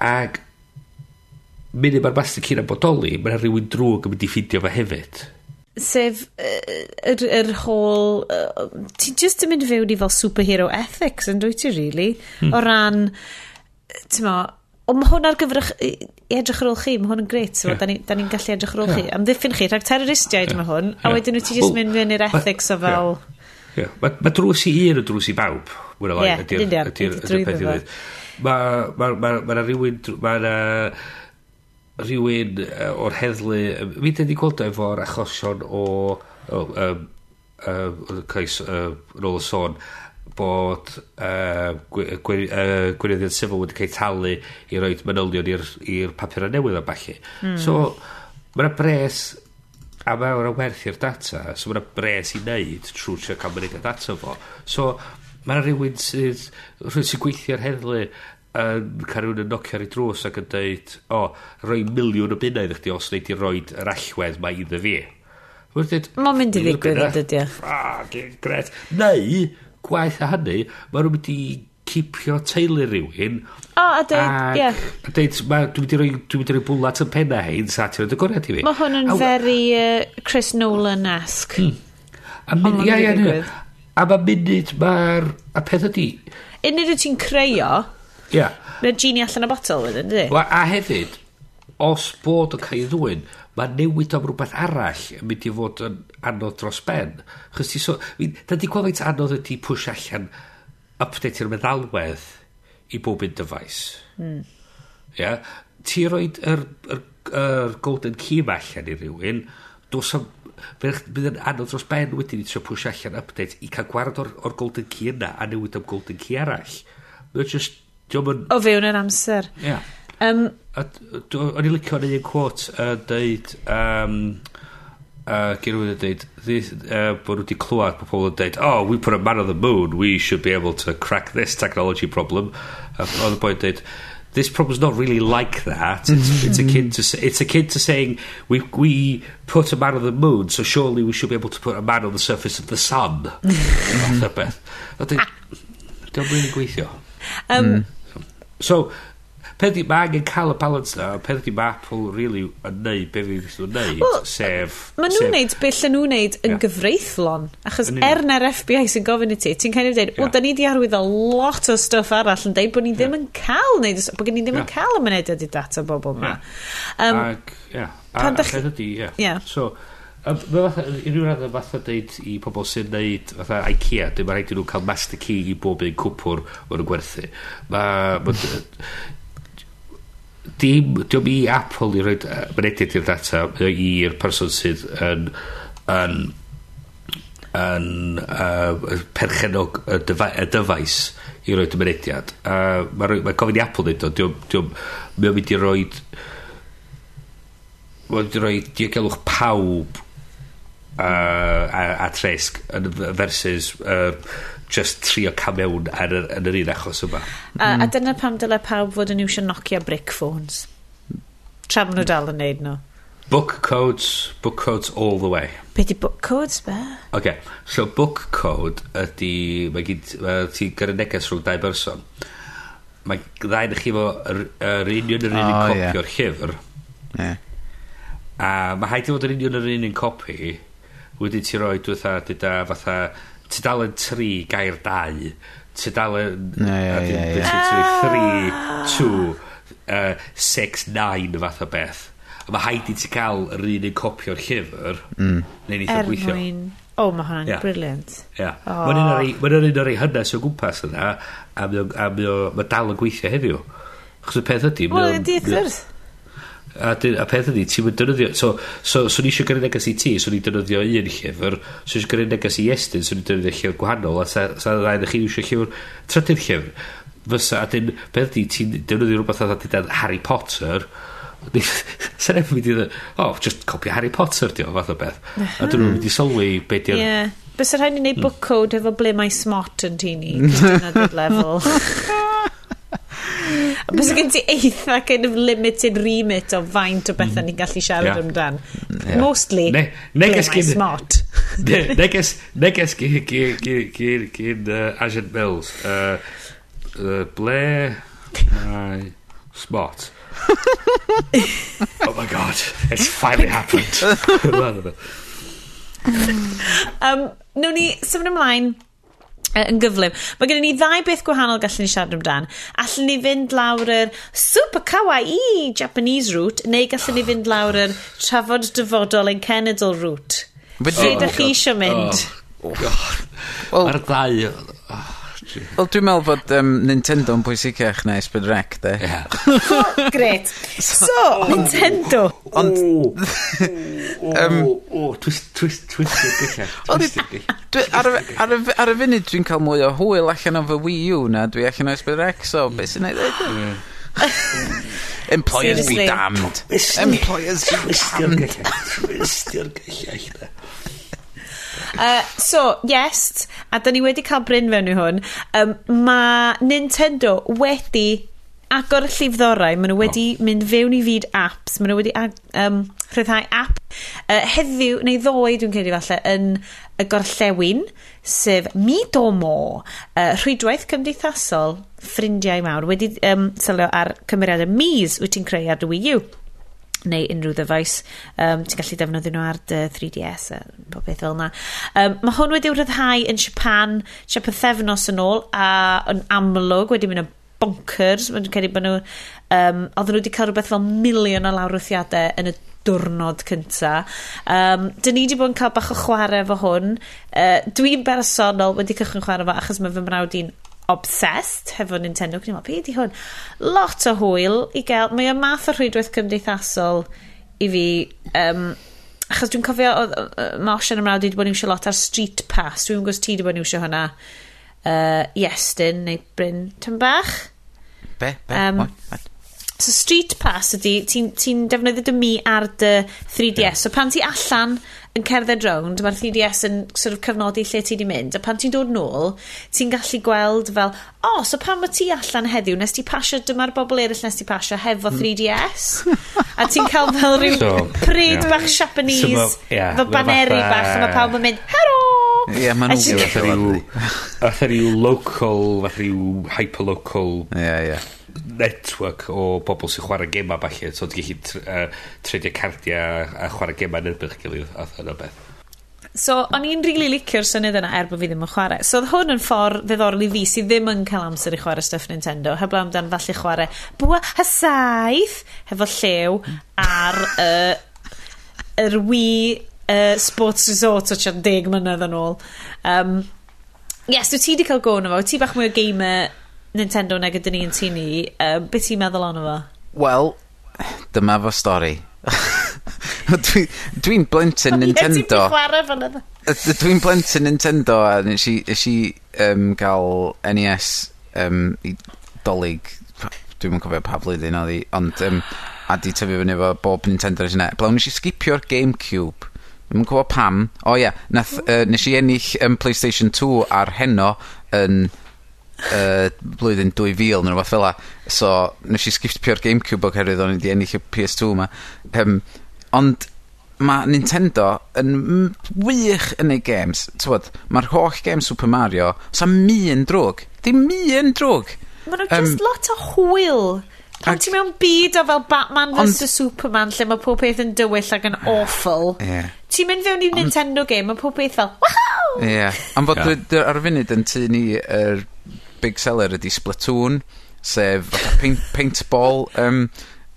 ac mynd mae'r master key na'n bodoli mae'n rhywun drwg yn mynd i ffidio fe hefyd sef yr, er, yr er whole uh, ti'n just yn mynd fewn i fel superhero ethics yn dwyt ti really hmm. o ran ti'n mo ond mae hwn ar gyfer i edrych ar ôl chi, mae hwn yn gret, so, yeah. da ni'n ni, gallu edrych ar ôl yeah. chi. Am ddiffyn chi, rhag terroristiaid yeah. mae hwn, yeah. a wedyn wyt ti just mynd fewn i'r ethics o fel... Yeah. Yeah. Mae ma drws i un yn drws i bawb. Ie, yeah, ydy'r peth i ddweud. Mae ma, ma, ma rhywun... Mae na rhywun o'r heddlu... Mi wedi gweld efo'r achosion o... o um, uh, cais, uh, yn y sôn bod uh, gwirionedd sifil wedi cael talu i roi manylion i'r papurau newydd a balli. Mm. So, mae'n bres a mae mae'r werthu'r data so mae'na bres i wneud trwy trio cael mynydd data fo so mae'na rhywun sydd rhywun sy'n gweithio'r heddlu yn cael rhywun yn nocio ar ei drws ac yn dweud o, oh, rhoi miliwn o bunnau ddech chi os wneud i roi yr allwedd mae iddo fi Mae'n mynd i ddigwydd yn dydio. Ffag, gret. Neu, gwaith a hynny, mae nhw'n mynd i cipio teulu rhywun. O, a deud, ie. A deud, dwi wedi rhoi, dwi wedi rhoi bwlat yn penna hein, sa ti'n rhaid y goriad i fi. Mae hwn yn very uh, Chris Nolan-esque. Hmm. A mynd, ia, ia, A mae munud, mae'r... A peth ydi... Unrhyw ti'n creio Ia Mae na genie allan y botol wedyn, ydy? A hefyd, os bod yn cael ei ddwyn, mae newid am rhywbeth arall yn mynd i fod yn anodd dros ben. Chos ti so... Da di gweld faint anodd ydi pwys allan update i'r meddalwedd i bob un dyfais. Mm. Yeah? Ti roed yr, yr, yr golden key ma allan i rywun, dos am bydd yn anodd dros ben wedyn i trio pwys allan update i cael gwared o'r, or golden key yna a newid am golden key arall. Mae'n just... Yn... O fewn yr amser. Yeah. Um, O'n i licio yn un quote uh, dweud... Um, uh, gen nhw'n dweud uh, bod nhw wedi clywed bod pobl yn dweud oh we put a man on the moon we should be able to crack this technology problem uh, oedd y boi'n dweud this problem's not really like that. It's, mm-hmm. it's akin to it's akin to saying we we put a man on the moon, so surely we should be able to put a man on the surface of the sun. Fath o beth. Dwi'n ah. really gweithio. Um, so, peth i mae angen cael y balance na, peth i mae Apple really yn neud be fi ddysg nhw'n neud, well, sef... Mae nhw'n neud be lle nhw'n neud yn yeah. gyfreithlon, achos er na'r FBI sy'n gofyn i ti, ti'n cael ei dweud, yeah. o, da ni di arwydd o lot o stuff arall yn dweud bod ni ddim yeah. yn cael neud, bod gen ni ddim yeah. yn cael y mynediad i data bobl yma. Yeah. Um, Ac, yeah. A, a, a, a, yeah. So, Mae fatha, unrhyw rhan fatha dweud i pobl sy'n neud fatha IKEA, dim rhaid i nhw cael master key i bob un cwpwr o'n nhw'n gwerthu. Mae... Ma, dim, diom i Apple i roed uh, mynediad i'r data i'r person sydd yn yn yn uh, perchenog y, dyfa, y dyfais i roed y mynediad uh, mae ma gofyn i Apple dweud o diom, diom, mynd i roed mae'n mynd i roed diogelwch pawb uh, a, a tresg versus uh, just trio cam mewn ar yr, yn yr un achos yma. A, mm. a hmm. dyna pam dyle pawb fod yn iwsio Nokia brick phones. Tra maen nhw dal yn neud nhw. Book codes, book codes all the way. Be di book codes be? OK, so book code ydy, mae gyd, uh, ti gyda neges rhwng dau berson. Mae ddau na chi fo yr, yr union yr un oh, copi yeah. llyfr. Yeah. A mae haid i fod yr union yr un copi, wedi ti roi dwi'n fatha, fatha ti dal yn tri gair dau ti dal yn no, yeah, yeah, yeah. three, two uh, six, nine fath o beth a mae haid i ti cael yr un un copio'r llyfr mm. neu'n eitha gweithio er mwyn o oh, mae hwnna'n yeah. briliant yeah. oh. mae'n un o'r ei hynnes o gwmpas yna a mae dal yn gweithio heddiw Chos y peth ydy Wel, ydy wrth a, dyn, a peth ydy, ti'n mynd dynyddio so, so, so ni eisiau gyrru neges i ti so ni'n dynyddio un llyfr so eisiau gyrru neges i Estyn so ni'n dynyddio llyfr gwahanol a sa, sa rhaid na chi eisiau llyfr trydydd llyfr fysa a dyn beth ydy, ti'n dynyddio rhywbeth oedd dydad Harry Potter sa'n efo mynd i ddweud oh just copio Harry Potter di o fath o beth a dyn nhw'n mynd i sylwi beth di'r yeah. Bys rhaid i wneud book mm. code efo ble mae smart yn tini. Level. Bys gen ti eitha kind of limited remit o faint o bethau mhm. ni'n gallu siarad yeah. amdan. Yeah. Mostly, ne, neges gyn, smart. ne, neges, neges gyn, gyn, gyn, gyn, gyn uh, Agent Mills. Uh, uh, ble mae smart? oh my god, it's finally happened. um, Nw'n ni symud ymlaen yn gyflym. Mae gennym ni ddau beth gwahanol gallwn ni siarad amdan. Allwn ni fynd lawr yr super kawaii Japanese route, neu gallwn ni fynd lawr yr trafod dyfodol yn cenedl route. Fe oh, ydych chi eisiau mynd? Oh, oh. Well, Ar ddau... Oh. Wel, dwi'n meddwl bod um, Nintendo'n pwysicach na Ysbyd Rec, de. Yeah. Gret. So, Nintendo. Ond... um, o, twist, twist, twist, twist, Ar y funud dwi'n cael mwy o hwyl allan o fy Wii U na dwi allan o Ysbyd Rec, so beth sy'n ei ddweud? E? Employers be damned. Employers be damned. Twistio'r. Twistio'r gyllell. Uh, so, yes, a da ni wedi cael Bryn fewn i hwn, um, mae Nintendo wedi agor y llifddorau, maen nhw wedi oh. mynd fewn i fyd apps, maen nhw wedi ag, um, rhyddhau app. Uh, heddiw, neu ddoe dwi'n credu falle, yn y gorllewin, sef Midomo, uh, rhwydwaith cymdeithasol ffrindiau mawr, wedi um, sylio ar cymeriadau Mi's wyt ti'n creu ar dy Wii U neu unrhyw ddyfais. Um, ti'n gallu defnyddio nhw ar dy 3DS a bob beth fel yna. Um, mae hwn wedi wrhyddhau yn Japan, tua pethefnos yn ôl, a yn amlwg wedi mynd yn bonkers. Mae'n credu bod nhw... Um, oedden nhw wedi cael rhywbeth fel miliwn o lawrwthiadau yn y diwrnod cynta. Um, dyn ni wedi bod yn cael bach o chwarae efo hwn. Uh, dwi'n bersonol wedi cychwyn chwarae efo achos mae fy mrawd i'n obsessed hefo Nintendo. Gwneud, beth meddwl, hwn? Lot o hwyl i gael. Mae o math o rhwydwaith cymdeithasol i fi. Um, achos dwi'n cofio, oedd Mosh yn ymrawd i wedi bod yn iwsio lot ar Street Pass. Dwi'n gwybod ti wedi bod yn iwsio hwnna. Uh, Iestyn neu Bryn Tymbach. Be, be, um, what, what? So Street Pass ydy, ti'n ti, ti defnyddio dy mi ar dy 3DS. Yeah. So pan ti allan yn cerdded rownd, mae'r 3DS yn sort of cyfnodi lle ti wedi mynd, a pan ti'n dod nôl, ti'n gallu gweld fel, o, oh, so pan mae ti allan heddiw, nes ti pasio, dyma'r bobl eraill nes ti pasio hefo hmm. 3DS, a ti'n cael fel rhyw so, pryd yeah. bach Japanese, so, yeah, fel baneri fatha... bach, a mae pawb yn mynd, hero! Ie, yeah, maen nhw'n rhyw, rhyw local, rhyw hyperlocal yeah, yeah network o bobl sy'n chwarae gema falle so ti'n gallu tr uh, tredio cardiau a chwarae gema yn erbyn gilydd a thyn beth So, o'n i'n rili really licio'r syniad yna er bod fi ddim yn chwarae. So, oedd hwn yn ffordd ddiddorol i fi sydd ddim yn cael amser i chwarae stuff Nintendo. Heblaw amdan falle chwarae bwa hysaeth hefo llew ar uh, yr Wii uh, Sports Resort o Chan deg mlynedd yn ôl. Um, yes, dwi ti wedi cael gôn o fo. Ti bach mwy o gamer Nintendo nag ydyn yn tu ni, um, beth ti'n meddwl ond fo? Wel, dyma fo stori. Dwi'n dwi blentyn Nintendo. Dwi'n blentyn Nintendo a nes i, nes i um, gael NES um, i dolyg, dwi'n yn cofio pa flwyddyn oedd hi, ond um, a di tyfu fyny efo bob Nintendo nes i ne. Blawn nes i skipio'r Gamecube. Dwi'n yn cofio pam. O oh, ia, yeah, nath, uh, nes i ennill um, PlayStation 2 ar heno yn... Um, uh, blwyddyn 2000 neu rhywbeth fel fela so nes i sgipio'r GameCube oherwydd o'n i 'di ennill y PS2 yma. Um, ond mae Nintendo yn m- wych yn ei games. Tywod, mae'r holl gêm Super Mario sa'm un drwg. Dim un drwg. Mae Ma' nw just lot o hwyl. Pan ti mewn byd o fel Batman vs Superman lle mae pob peth yn dywyll ac yn awful. Ie. Ti'n mynd fewn i Nintendo game, mae pob peth fel, wahow! Ie. Am fod yeah. ar y funud yn tu ni yr big seller ydi Splatoon, sef fatha paint, paintball um,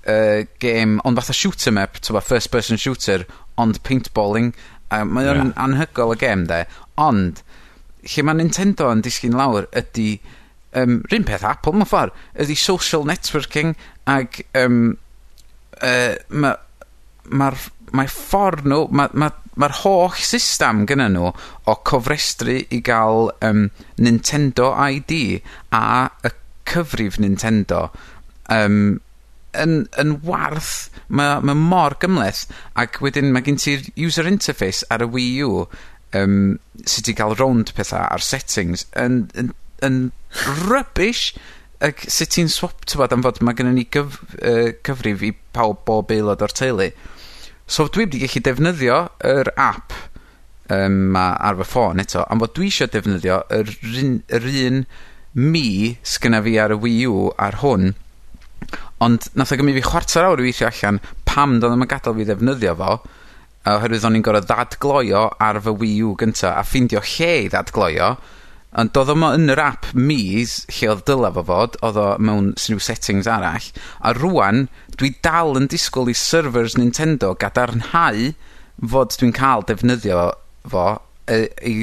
uh, game ond fatha shooter map up t'mo' first person shooter ond paintballing a mae o'n anhygol y game 'de. Ond lle mae Nintendo yn disgyn lawr ydy um, rhywun peth Apple mewn ffordd ydy social networking ag yym yy ma' ma'r mae ffor nw ma' ma' ma'r holl system gyda nhw o cofrestru i ga'l um, Nintendo ID a y cyfrif Nintendo um, yn yn warth. mae, ma' mor gymleth ac wedyn mae gen ti'r user interface ar y Wii U um, sydd wedi cael rownd pethau a'r settings yn yn yn rubbish ac sut ti'n swap t'mod am fod mae gennym ni gyf- uh, cyfrif i pawb bob aelod o'r teulu. So dwi wedi gallu defnyddio yr app yym 'ma ar fy ffôn eto am fod dwi eisiau defnyddio yr run yr un Mi sgynna fi ar y Wii U ar hwn, ond nath o gymryd fi chwarter awr i weithio allan pam doedd o'm yn gadal fi ddefnyddio fo, oherwydd o'n i'n gorau ddadgloio ar fy Wii U gynta a ffindio lle i ddadgloio Ond doedd o'm o yn yr app Mies, lle oedd dylaf o fod. oedd o mewn s- settings arall. A rwan, dwi dal yn disgwyl i servers Nintendo gadarnhau fod dwi'n cael defnyddio fo yy i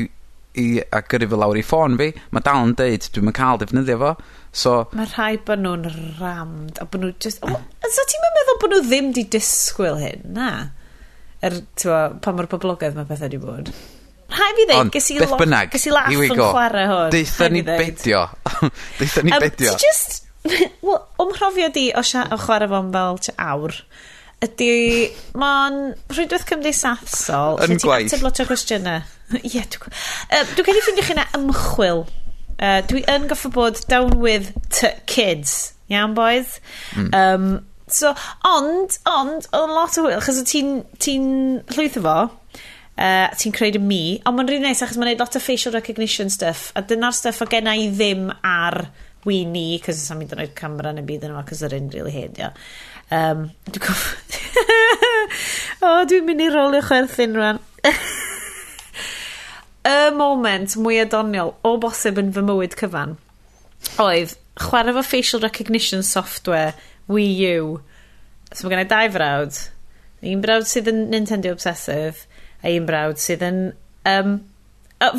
i a gyrru fo lawr i ffôn fi. Mae dal yn deud dwi'n cael defnyddio fo. So Mae rhai bod nhw'n rammed a bod nhw just... Oh, so ti'n meddwl bod nhw ddim di disgwyl hyn, na? Er, ti'n pa mor boblogaidd mae pethau wedi bod. Rhaid fi ddeud, Ond, ges i beth bynnag, ges i laff yn chwarae hwn. Deitha ni bedio. Deitha ni bedio. Ti just, well, o'm mhrofiad di o, sia, o chwarae fo'n fel awr, ydy, mae'n rhywbeth cymdeithasol. Yn gwaith. Ti'n ateb lot o gwestiynau. Ie, dwi'n uh, dwi cael ei ffindio chi'n ymchwil. Uh, dwi yn goffa bod down with t kids. Iawn, boys? Mm. Um, so, ond, ond, oedd lot o wyl, chos ti'n ti llwyth o fo, Uh, ti'n creu mi, ond mae'n rili neis achos mae'n neud lot o facial recognition stuff, a dyna'r stuff o genna i ddim ar weenie, cos ysaf mynd yn oed camera neu byd yn yma, cos yr un really hen, ia. Um, dwi'n gof... o, oh, dwi'n mynd i rolio chwerthin rwan. y moment mwy adoniol o bosib yn fy mywyd cyfan oedd chwarae fo facial recognition software Wii U. So mae gen i dau frawd. Un brawd sydd yn Nintendo obsessive ein brawd sydd yn um,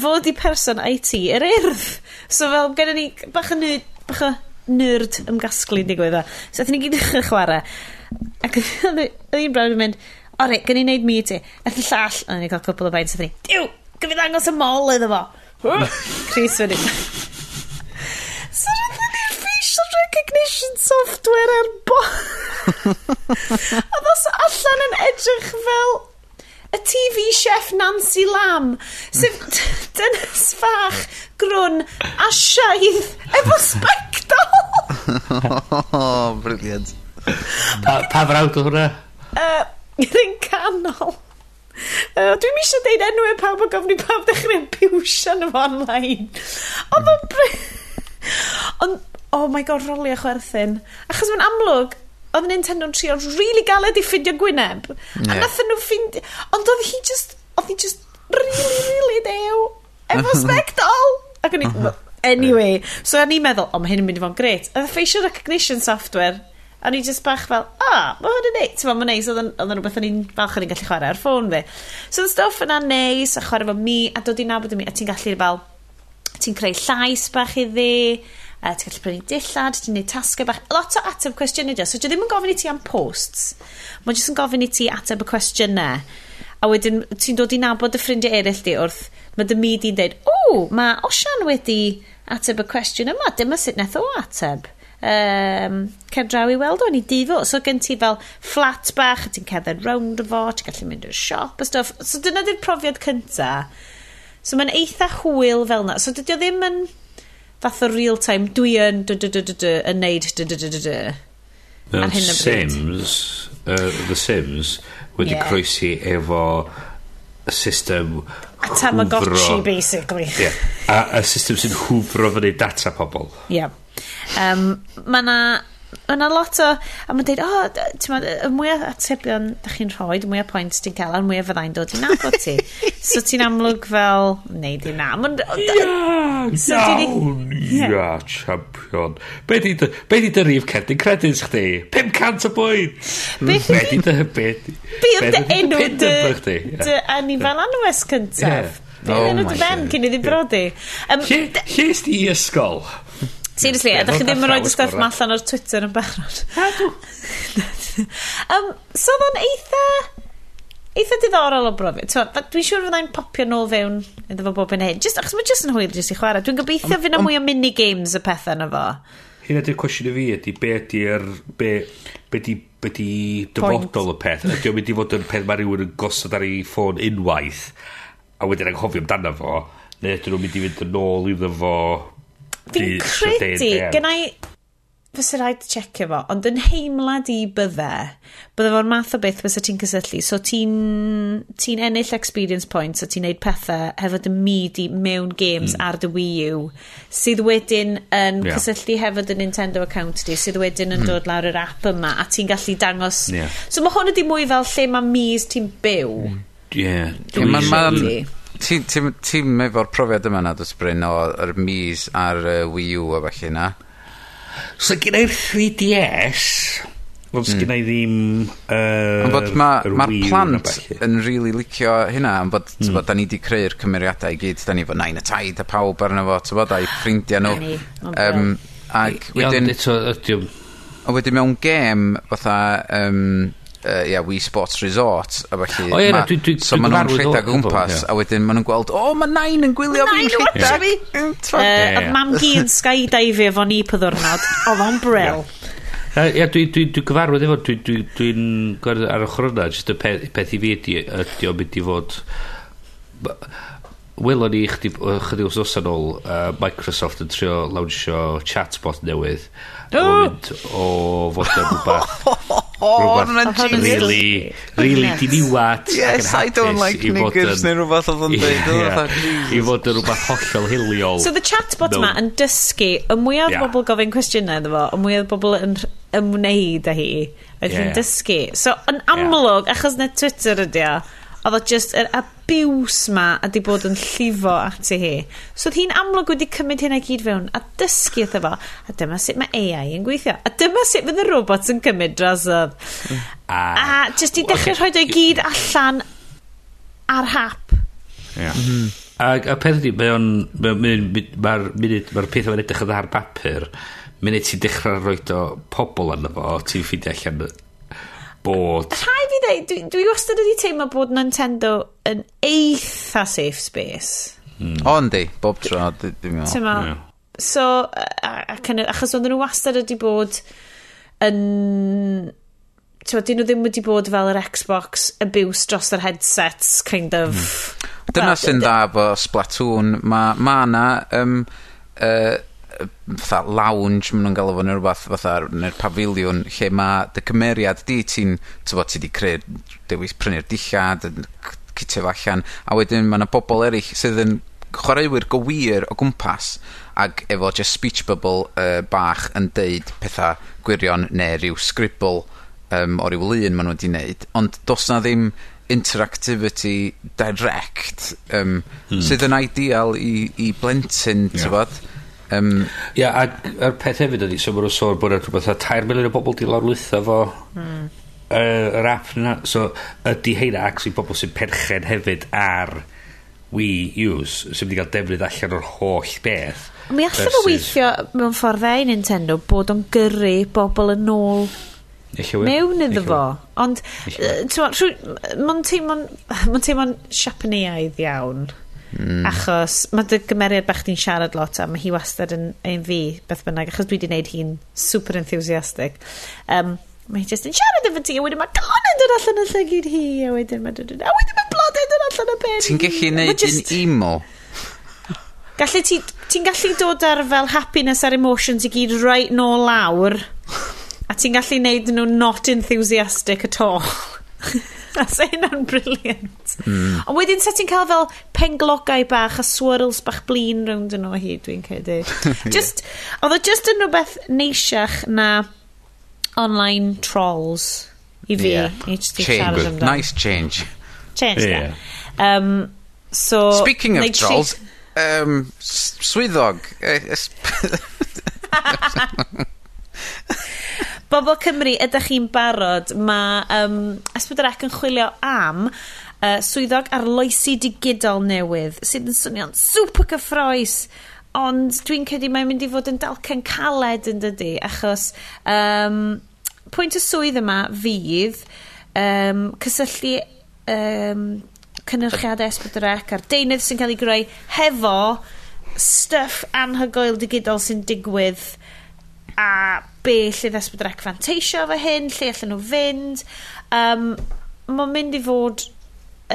fod i person IT yr urdd. So fel gen ni bach yn nerd, bach o nerd ymgasglu yn digwydd o. So athyn ni gyd ddechrau chwarae. Ac oedd un brawd yn mynd, o reit, gen i wneud mi ti. Ath y llall, a ni'n cael cwpl o baint, athyn ni, diw, gyfyd angos y mol iddo fo. Chris fyny. So rydyn ni'r facial recognition software ar bo. Oedd os allan yn edrych fel y TV chef Nancy Lam, sef mm. dynas fach, grwn a siaidd efo spectol oh, brilliant. Pa, pa frawd o hwnna? Uh, Rwy'n canol. Uh, Dwi'n eisiau deud enw e pawb o gofni pawb dechrau piwsio yn online. Ond mm. o'n Ond, oh my god, rolio chwerthin. Achos mae'n amlwg, oedd Nintendo'n trio really galed i ffindio Gwyneb. Yeah. A nath nhw ffindio... Ond oedd hi just... Oedd hi just really, really dew. Efo spectol. Ac o'n i... Uh-huh. Anyway, so o'n i'n meddwl, o, mae hyn yn mynd i fod yn gret. A the facial recognition software, a ni just bach fel, o, oh, mae hwn yn neis. Ti'n mae'n neis, oedd yn rhywbeth o'n i'n falch o'n i'n gallu chwarae ar ffôn fi. So the stuff yna neis, a chwarae fo mi, a dod i'n nabod i mi, a ti'n gallu fel, ti'n creu llais bach iddi, Uh, ti'n gallu prynu dillad, ti'n gwneud tasgau bach. Lot o ateb cwestiynau di. So, dwi ddim yn gofyn i ti am posts. mae jyst yn gofyn i ti ateb y cwestiynau. A wedyn, ti'n dod i nabod y ffrindiau eraill di wrth, mae dy mi di'n dweud, o, mae Osian wedi ateb y cwestiwn yma, dyma sut nath o ateb um, cerdraw i weld o'n i difo. So gen ti fel flat bach, a ti'n cerdded round o fo, ti'n gallu mynd i'r siop a stuff. So dyna di'r profiad cynta. So mae'n eitha hwyl fel na. So dydy o ddim yn fath o real time dwi yn dy dy dy dy dy yn neud dy dy dy dy dy ar hyn o bryd Sims uh, The Sims wedi yeah. croesi efo system a Tamagotchi basically yeah, a, a system sy'n hwfro fyny data pobl yeah. um, mae na yna lot o... A mae'n dweud, o, oh, ti'n y mwy o atebion da chi'n rhoi, y mwy o pwynt ti'n cael, a'r mwy o fyddai'n dod i'n nabod ti. so ti'n amlwg fel, neu di na. Ia, so iawn, ia, yeah. champion. Be di, dy rif cerdyn credins chdi? 500 o bwynt! Mm, be di dy... Be di enw dy anifel anwes cyntaf? Be di enw dy ben cyn iddi brodi? Lle ysdi i ysgol? Seriously, ydych chi ddim yn rhoi stuff ma allan o'r Twitter yn barod. um, so oedd o'n eitha... Eitha diddorol o brofi. Dwi'n siŵr fyddai'n popio nôl fewn iddo fo bob yn hyn. Just, achos mae jyst yn hwyl jyst i chwarae. Dwi'n gobeithio fyna mwy o minigames y pethau yna fo. Hyn ydy'r cwestiwn i fi ydy be ydy'r... Be, be di, be di dyfodol y peth. Ydy o'n mynd i fod yn peth mae rhywun yn gosod ar ei ffôn unwaith a wedyn anghofio amdano fo. Neu ydyn nhw'n mynd i fynd yn ôl iddo fo Fi'n credu, gyna i, fysa rhaid checio fo, ond yn heimlad i bydde, bydde fo'r math o beth fysa ti'n cysylltu. So ti'n ti ennill experience points a ti'n neud pethau hefo dy i mewn games mm. ar dy Wii U, sydd wedyn yn yeah. cysylltu hefo dy Nintendo account di, sydd wedyn yn mm. dod lawr yr app yma, a ti'n gallu dangos... Yeah. So mae hwn ydi mwy fel lle mae mis ti'n byw. Ie. Yeah. Dwi'n ma, ma, Ti'n ti, ti, efo'r profiad yma na, dwi'n bryn, o'r mis ar uh, Wii U a falle na? So gen i'r 3DS, Ond mm. sgynna i ddim... Uh, ond bod mae'r ma, ma plant yn really licio hynna, ond bod, mm. bod hmm. da ni wedi creu'r cymeriadau i gyd, da ni fo nain y taid a pawb arno fo, ti'n bod, a'i ffrindiau nhw. um, ac wedyn... Ond eto, ydiwm. Ond wedyn mewn gêm, fatha, um, uh, yeah, Wii Sports Resort a felly o, ie, ma, dwi, dwi, so maen nhw'n rhedeg o gwmpas a wedyn maen nhw'n gweld o mae nain yn gwylio fi'n rhedeg. a mam gi'n skydive efo ni pa ddwrnod o fo'n brel Ia, yeah, dwi'n dwi, dwi gyfarwydd efo, dwi'n dwi, dwi, dwi ar ochr yna, jyst y peth, peth i fi ydy, ydy o'n mynd i fod... Welon ni chdi, chdi os os yn ôl, uh, Microsoft yn trio lawnsio chatbot newydd. No! O fod yn rhywbeth O, mae'n genius. Really, really diniwat Yes, I don't like niggers neu rhywbeth oedd yn dweud. Oh, I fod yn rhywbeth hollol hiliol. So the chatbot yma yn dysgu, y mwyaf yeah. bobl gofyn cwestiynau iddo fo, y mwyaf bobl yn ymwneud â hi, oedd yeah. hi'n dysgu. So yn amlwg, yeah. achos na Twitter ydi o, Oedd o just yr abuse ma a di bod yn llifo ati hi. So oedd hi'n amlwg wedi cymryd hynna gyd fewn a dysgu wrtho fo. A dyma sut mae AI yn gweithio. A dyma sut fydd y robot yn cymryd drosodd. Mm. A, a just i dechrau okay. rhoi o'i gyd allan ar hap. Yeah. a, a peth ydy, mae o'n... Mae'r ma ma peth o'n edrych yn ar bapur, munud ti'n dechrau rhoi o pobl arno fo, ti'n ffeindio allan bod... Rhai fi dweud, dwi, dwi wastad wedi teimlo bod Nintendo yn eitha safe space. Mm. O, yndi, bob tro, dwi'n meddwl. Ti'n meddwl? So, ac yn, achos oedden nhw wastad wedi bod yn... Ti'n dyn nhw ddim wedi bod fel yr Xbox abuse dros yr headsets, kind of... Mm. Dyna sy'n dda efo Splatoon, mae ma na... Um, uh, fatha lounge maen nhw'n galw fo ne' rwbath fatha neu'r pafiliwn lle mae dy cymeriad di ti'n t'bod ti 'di creu dewis prynu'r dillad yn c- citio fo allan a wedyn mae yna bobl eryll sydd yn chwaraewyr go wir o gwmpas ac efo just speech bubble uh, bach yn deud pethau gwirion neu ryw scribble um, o ryw lun maen nhw wedi wneud ond do's 'na ddim interactivity direct um, Hmm. ...sydd yn ideal i i blentyn yeah. Um, Ia, ac a'r peth hefyd ydy, so mae'n sôn bod yna rhywbeth a 3 miliwn o bobl di lawrlwytho fo mm. yr, yr app yna. So ydy heina actually bobl sy'n perchen hefyd ar Wii U's sy'n wedi cael defnydd allan o'r holl beth. Mi allan o weithio mewn ffordd e Nintendo bod o'n gyrru bobl yn ôl mewn iddo fo. Ond, mae'n teimlo'n Siapaniaidd iawn. Mm. Achos mae dy gymeriad bach di'n siarad lot a mae hi wastad yn ein fi beth bynnag achos dwi wedi gwneud hi'n super enthusiastic. Um, mae hi just yn siarad efo ti a wedyn mae glon yn dod allan y llygyd hi a wedyn mae dod a wedyn mae blod yn dod allan y pen Ti'n gallu neud just... yn emo? Gallu ti, ti'n gallu dod ar fel happiness ar emotions i gyd right nôl lawr a ti'n gallu neud nhw not enthusiastic at all. Sa hynna'n briliant. Mm. Ond wedyn sa ti'n cael fel penglogau bach a swirls bach blin rownd yno hi, dwi'n credu. just, yeah. Oedd o just yn rhywbeth neisiach na online trolls i fi. Yeah. Change, nice change. Change, yeah. Um, so, Speaking of trolls, um, swyddog. Eh, Bobl Cymru, ydych chi'n barod, mae um, Esbydrec yn chwilio am uh, swyddog arloesi digidol newydd sydd yn swnio'n super cyffroes ond dwi'n credu mae'n mynd i fod yn dalcen caled yn dydy achos um, pwynt y swydd yma fydd um, cysylltu um, cynhyrchiadau esbydrec a'r deunydd sy'n cael ei greu hefo stuff anhygoel digidol sy'n digwydd a be lle ddesbyd recfanteisio efo hyn, lle allan nhw fynd. Um, Mae'n mynd i fod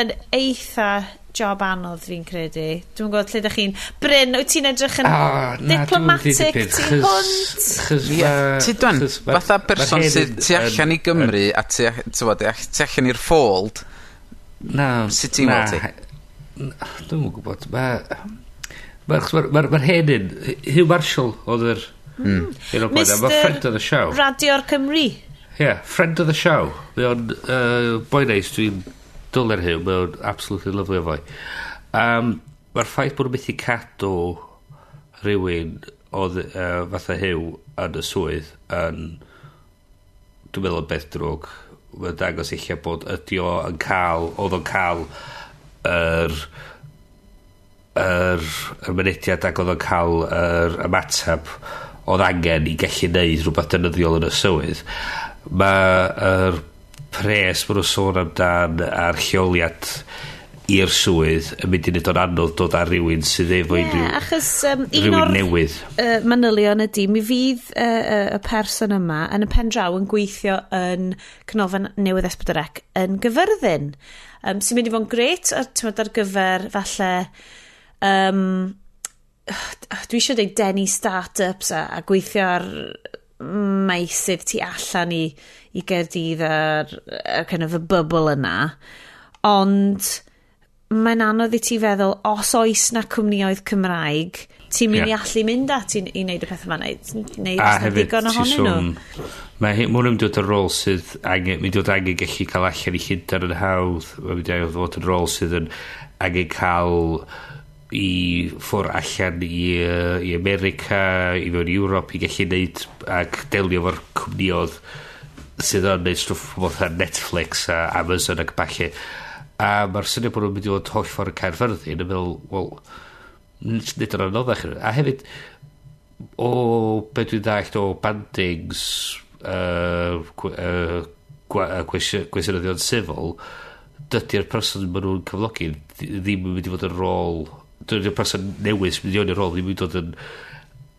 yn eitha job anodd fi'n credu. Dwi'n gwybod lle ydych chi'n... Bryn, wyt ti'n edrych yn oh, diplomatic? Ti'n hwnt? Ti dwan, fatha person sydd tu allan i Gymru a tu allan i'r ffold, na, sut ti'n gweld ti? Dwi'n gwybod. Mae'r ma, ma, ma, ma, ma, ma, ma, ma, ma, ma, ma, ma, ma, Mm. Un o'r blaen, mae friend of the show. Radio'r Cymru. Yeah, friend of the show. Mae o'n uh, boi neis, dwi'n dwyl ar hyn, mae o'n absolutely lovely o fwy. Um, Mae'r ffaith bod nhw'n methu cadw rhywun oedd uh, fatha hyw yn y swydd yn dwi'n meddwl yn beth drwg mae'n dangos eich bod ydi o yn cael oedd o'n cael yr yr, yr mynediad ac oedd o'n cael yr ymateb oedd angen i gallu neud rhywbeth dynyddiol yn y sywydd mae'r pres maen nhw'n sôn amdan a'r lleoliad i'r swydd yn mynd i wneud o'n anodd dod ar rywun sydd efo yeah, unrhyw achos, um, rhywun un newydd. Uh, manylion ydy, mi fydd y uh, uh, person yma yn y pen draw yn gweithio yn cnofan newydd Esbydrec yn gyfyrddin um, sy'n mynd i fod yn gret ar, ar gyfer falle um, dwi eisiau dweud denu start-ups a, a gweithio ar mm, meisydd tu allan i, i gerdydd a'r, y kind of y bubble yna. Ond mae'n anodd i ti feddwl, os oes na cwmnioedd Cymraeg, ti'n mynd yeah. i allu mynd at i, i wneud y pethau yma, neud. neud a hefyd, digon ti sôn, mae hwn yn dod yn rôl sydd angen, mi dod angen e gallu cael allan i chyndar yn hawdd, mae'n mynd i fod yn rôl sydd yn angen cael i ffwr allan i, uh, i America, i mewn i Ewrop, i gallu neud ac delio efo'r cwmniodd sydd yn neud stwff fatha Netflix a Amazon ac falle. A mae'r syniad bod nhw'n mynd i fod holl ffordd Caerfyrddin yn meddwl, wel, nid yn anoddach. A hefyd, o beth dwi'n ddallt o bandings uh, uh, gwestiynyddion sifil, dydy'r person maen nhw'n cyflogi ddim yn mynd i fod yn rôl dyna'r person newydd sy'n mynd i o'n i'r rôl ddim yn dod yn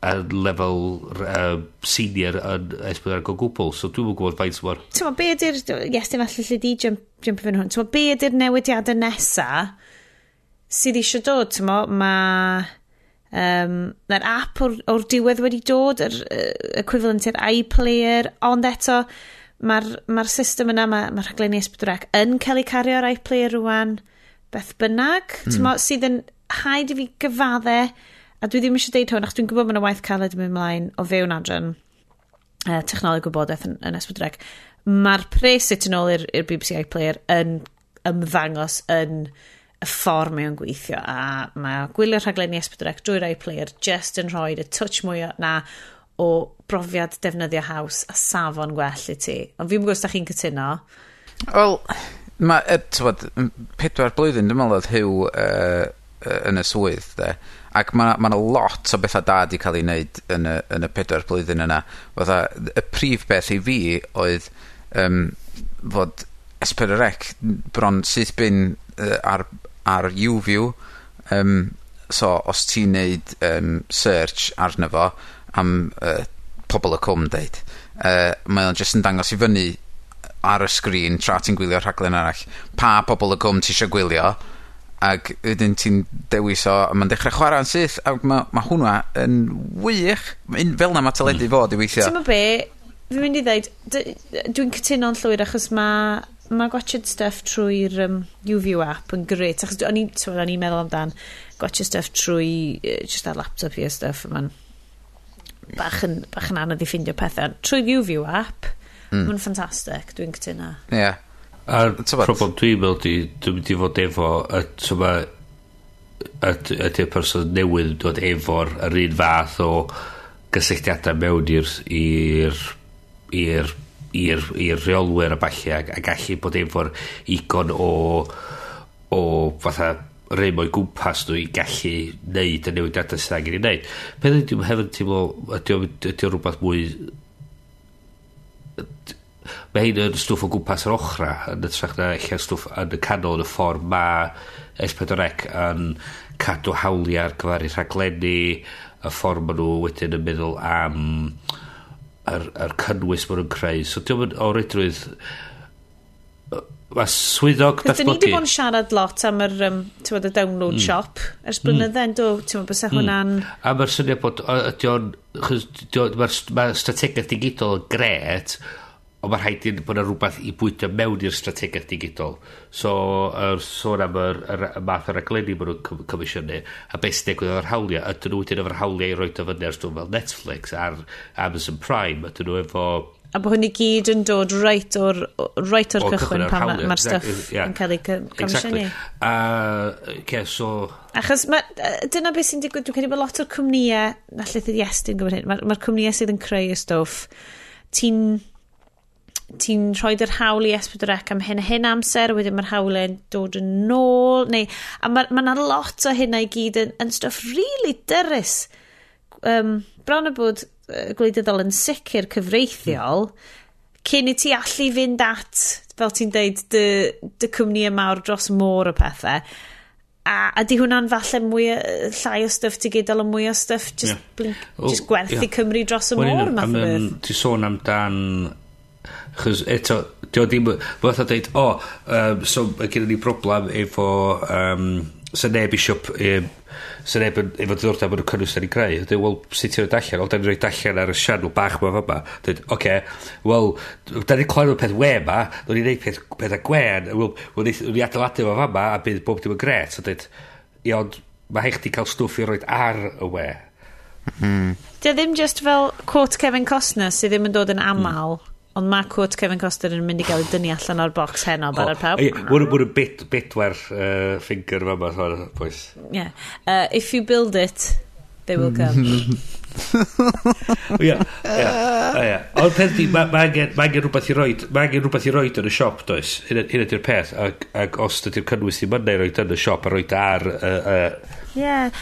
yn lefel uh, senior yn esbyn ar go gwbl so dwi'n mwyn gwybod faint mor Ti'n be ydy'r yes dim allan lle di jump, jump fan hwn. Ti'n be ydy'r newidiadau nesa sydd eisiau dod? Ti'n mae um, na'r app o'r, or diwedd wedi dod yr uh, equivalent i'r iPlayer ond eto mae'r ma system yna mae'r ma rhaglenni esbydwrec yn cael ei cario ar iPlayer rwan beth bynnag. Mm. ti'n sydd yn haid i fi gyfadde, a dwi ddim eisiau deud hwn, ach dwi'n gwybod mae'n waith cael edrych yn ymlaen o fewn adran uh, technoleg gwybodaeth yn, yn Esbydreg, mae'r pres sut yn ôl i'r BBC iPlayer yn ymddangos yn y ffordd mae o'n gweithio a mae gwylio rhaglenni Esbydrec drwy'r iPlayer just yn rhoi y touch mwy na o brofiad defnyddio haws a safon gwell i ti. Ond fi'n gwybod os da chi'n cytuno. Wel, mae, er, tywed, pedwar blwyddyn, dwi'n meddwl oedd Hugh uh, yn y swydd 'de, ac mae ma' 'na lot o bethau da 'di cael ei wneud yn y yn y pedwar blwyddyn yna. Fatha y prif beth i fi oedd um, fod es pedwar ec bron syth bin uh, ar ar YouView um, so os ti'n neud um, search arno fo am uh, pobl y cwm deud uh, mae o'n jyst yn dangos i fyny ar y sgrin tra ti'n gwylio rhaglen arall pa pobl y cwm ti eisiau gwylio ac wedyn ti'n dewis o a ma'n dechre chwara'n syth ac mae ma' hwnna yn wych. Un fel 'na mae teledu mm. fod i weithio ti'n be'? fi'n mynd i ddeud dy- dwi'n cytuno'n llwyr achos mae mae gwachod stuff trwy'r um, UView app yn gret achos o'n i'n so, o'n i'n meddwl amdan gwachod stuff trwy uh, just ar laptop i a stuff mae'n bach yn, bach yn anodd i ffindio pethau trwy'r UView app mm. mae'n ffantastig dwi'n cytuno ie yeah. A'r problem dwi'n meddwl di, dwi'n mynd i fod efo, a tyma, ydy'r person newydd yn dod efo'r yr un fath o gysylltiadau mewn i'r i'r i'r i'r reolwyr a falle a, a gallu bod efo'r igon o o fatha reim o'i gwmpas nhw i gallu neud y newidiadau sydd angen i neud. Peth ydy'n e hefyd teimlo, ydy'n ydy rhywbeth mwy mae hyn yn stwff o gwmpas yr ochra yn ytrach na eich stwff yn y canol yn y ffordd mae S4C yn cadw hawliau ar gyfer eu rhaglenni y ffordd maen nhw wedyn yn meddwl am yr, yr cynnwys maen nhw'n creu. So diolch yn o'r edrydd Mae swyddog datblygu... Dyn ni wedi bod yn siarad lot am yr, um, y download mm. shop ers blynydde mm. do, ti'n meddwl bys hwnna'n... Mm. A mae'r syniad bod, ydy o'n, mae'r strategaeth digidol yn gret, ond mae rhaid i'n bod yna rhywbeth i bwyta mewn i'r strategaeth digidol. So, er, sôn am yr, yr, y math o'r aglenni maen nhw'n comisiynu, a beth sy'n digwydd o'r hawliau, ydyn nhw wedyn efo'r hawliau i roed o fyny ar stwm fel Netflix a'r Amazon Prime, ydyn nhw efo... A bod hwn i gyd yn dod reit o'r, reit o'r cychwyn pan mae'r ma stuff yeah. yn cael ei comisiynu. Exactly. A, uh, okay, so... Achos ma, dyna beth sy'n digwydd, dwi'n credu bod lot o'r cwmnïau, na lle ddiestyn gwybod hyn, mae'r ma cwmnïau sydd yn creu y stwff, ti'n ti'n rhoi yr hawl i S4C am hyn a hyn amser, wedyn mae'r hawl yn dod yn ôl, neu, a mae yna ma lot o hynna i gyd yn, yn stwff really dyrus. Um, bron y bod uh, gwleidyddol yn sicr cyfreithiol, cyn i ti allu fynd at, fel ti'n deud, dy, dy cwmni mawr dros môr o pethau, a, a di hwnna'n falle mwy o, llai o stuff ti gydol o mwy o stuff just, yeah. blink, just gwerthu yeah. Cymru dros y môr math o beth. Ti sôn amdan Chos eto, dio ddim... fath o dweud, o, um, so mae gen ni broblem efo... Um, sa neb isio... Um, e, sa neb yn, efo diddordeb yn y cynnwys da ni'n greu. dweud wel, sut ti'n rhoi allan? Wel, da ni'n rhoi allan ar y sianel bach ma fyma. dweud oce, okay, wel, da ni'n clywed peth we ma, da ni'n neud peth, peth a gwen, wel, wel, ni adeiladu fo fyma, a bydd bob dim yn gret. So, dweud iawn, mae hech ti cael stwff i roed ar y we. Mm. Dio e ddim just fel quote Kevin Costner sydd ddim yn dod yn aml. Mm Ond mae quote Kevin Costner yn mynd i gael ei dynnu allan o'r bocs heno oh, ar pawb. Wyn yn bit, bitwer uh, finger ffinger yma, boys. Yeah. Uh, if you build it, they will come. Ia, ia. ia. Ond peth di, mae angen rhywbeth i roed, mae angen rhywbeth i roed yn y siop, does? Hyn ydy'r peth, ac, ac os ydy'r cynnwys i mynd i roed yn y siop a roed ar... Uh, uh, Yeah.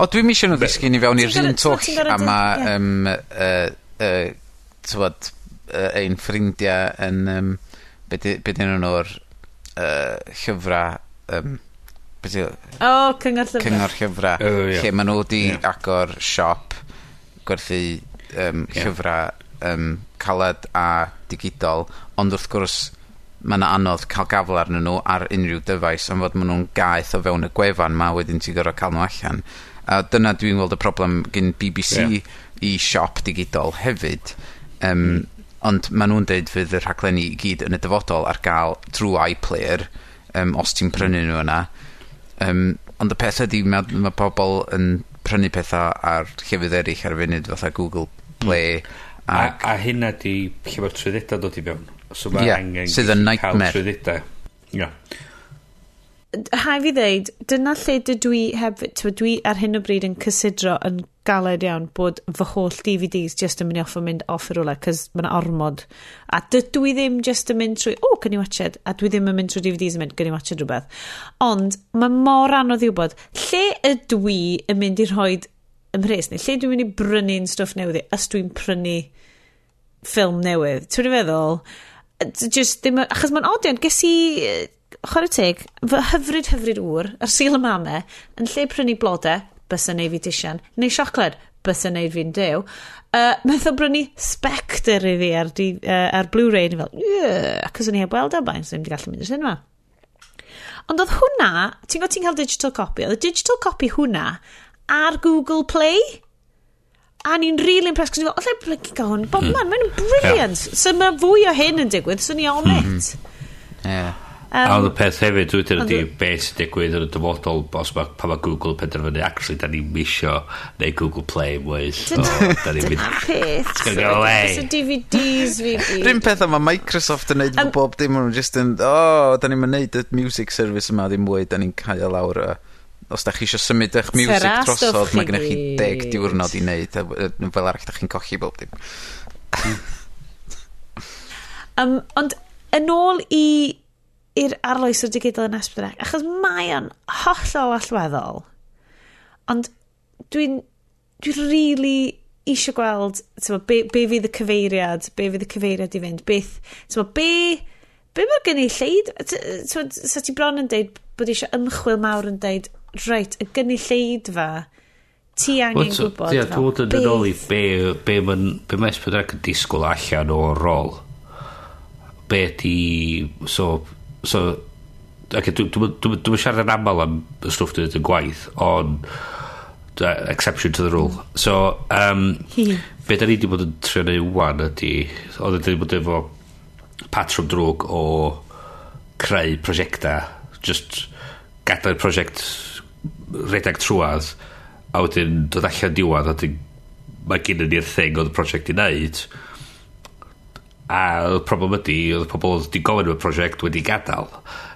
O, dwi'n misio nhw ddysgu ni fewn i'r un twll, a mae... Um, uh, uh, uh, ein ffrindiau yn... Um, be dyn nhw'n o'r uh, llyfrau... Um, be di, oh, cyngor llyfrau. Cyngor llyfrau. Oh, yeah. Lle maen nhw wedi yeah. agor siop gwerthu um, yeah. llyfrau um, caled a digidol, ond wrth gwrs mae yna anodd cael gafel arnyn nhw ar unrhyw dyfais, am fod maen nhw'n gaeth o fewn y gwefan ma, wedyn ti'n gorfod cael nhw allan. A dyna dwi'n gweld y problem gyn BBC yeah. i siop digidol hefyd, um, Ond maen nhw'n deud fydd y rhaglenni i gyd yn y dyfodol ar gael drwy iPlayer um, os ti'n prynu nhw yna. um, ond y peth ydy mae, mae pobl yn prynu pethau ar llefydd eryll ar y funud fatha Google Play ac... A, a hynna di lle mae'r trwyddedau dod i fewn. So mae yeah, angen sydd yn nightmare. trwyddedau Ia. Hai fi ddeud, dyna lle dydw i hefyd, dwi ar hyn o bryd yn cysidro yn galed iawn bod fy holl DVDs just yn mynd off yn mynd off yr rwle, cos mae'n ormod. A dydw i ddim just yn mynd trwy, o, oh, can i watched, a dwi ddim yn mynd trwy DVDs yn mynd, can i watched rhywbeth. Ond, mae mor anodd i wybod, lle ydw i yn mynd i rhoi ymhres neu lle dwi'n mynd i brynu'n stwff newydd os dwi'n prynu ffilm newydd. Ti'n feddwl? just ddim, achos mae'n odion, ges i chwarae teg, fy hyfryd hyfryd wr, yr sil y mame, yn lle prynu blodau, bys yn ei fi disian, neu siocled, bys yn ei fi'n dew, uh, metho brynu Spectre i fi ar, di, uh, ar Blu-ray, ni fel, yeah, acos o'n i heb weld e, o bain, so wedi gallu mynd i'r cinema. Ond oedd hwnna, ti'n gwybod ti'n cael digital copy, oedd y digital copy hwnna ar Google Play, a ni'n really impressed, cos ni'n fel, o lle blygu gael hwn, Bob mm. man, mae'n brilliant. Yeah. So mae fwy o hyn yn digwydd, so ni on it. Mm -hmm. Yeah. Um, a oedd y peth hefyd wedyn ydy beth sy'n digwydd yn y dyfodol os mae pa mae Google penderfynu actually da ni'n misio neu Google Play mwy so da ni'n mynd peth go away. So DVDs fi rhywun peth yma Microsoft yn neud um, bob dim nhw'n just yn o oh, da ni'n mynd y music service yma ddim mwy da ni'n cael e lawr y os da chi eisiau symud eich music drosodd mae gennych chi deg diwrnod i wneud fel arall da chi'n cochi bob dim. Um, ond yn ôl i i'r arloes o'r digidol yn Esbydrec, achos mae o'n hollol allweddol. Ond dwi'n dwi really eisiau gweld tyma, be, be fydd y cyfeiriad, be fydd y cyfeiriad i fynd, beth, tyma, be, be mae gen i lleid, sa ti bron yn deud bod eisiau ymchwil mawr yn deud, reit, y gen i lleid fa, ti angen What's, gwybod. Ie, dwi'n bod yn ôl i be, be, be mae Esbydrec yn disgwyl allan o'r rôl. Be di, so, so okay, dwi'n dwi, dwi, siarad yn aml am y stwff dwi'n yn gwaith ond exception to the rule. So um, be da ni wedi bod yn trio neu wan ydy oedd wedi bod efo patrwm drwg o creu prosiecta just gadael prosiect redag trwad a wedyn dod allan diwedd a wedyn mae gen ni'r thing oedd y prosiect i wneud a y problem ydy oedd y pobl wedi gofyn y prosiect wedi gadael.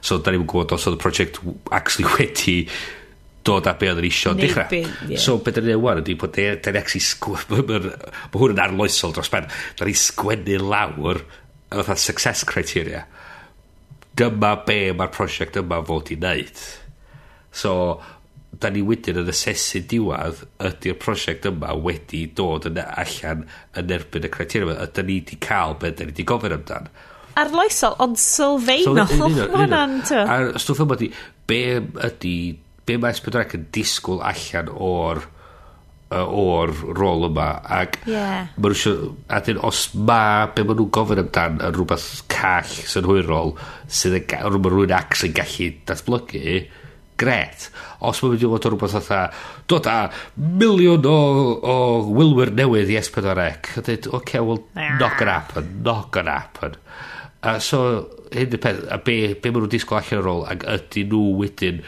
So da ni'n gwybod os oedd y prosiect actually wedi dod a be oedd yn eisiau dechrau. yeah. so beth da ni'n ewan ydy bod e- da ni actually sgwennu mae hwn yn arloesol dros ben. Da ni sgwennu lawr fatha success criteria. Dyma be mae'r prosiect yma fod i wneud. So da ni wedyn yn asesu diwad ydy'r prosiect yma wedi dod yn allan yn erbyn y criteria yma. Ydy ni wedi cael be da ni wedi gofyn amdan. Arloesol ond sylfaenol. So, a'r stwff yma ydy be ydy be mae Sbedrac yn disgwyl allan o'r o'r rôl yma? Ac yeah. maen a dyn os ma be maen nhw'n gofyn amdan yn rhywbeth call sy'n hwyrol sydd yn rhywbeth rhywun ac sy'n gallu datblygu gret os mae'n mynd i fod o rhywbeth fatha dod a miliwn o, o wylwyr newydd i S4C a dweud, oce, okay, well, knock an happen, knock an happen. A so, hyn y peth, a be, be maen nhw'n disgwyl allan ar ôl, ac ydy nhw wedyn,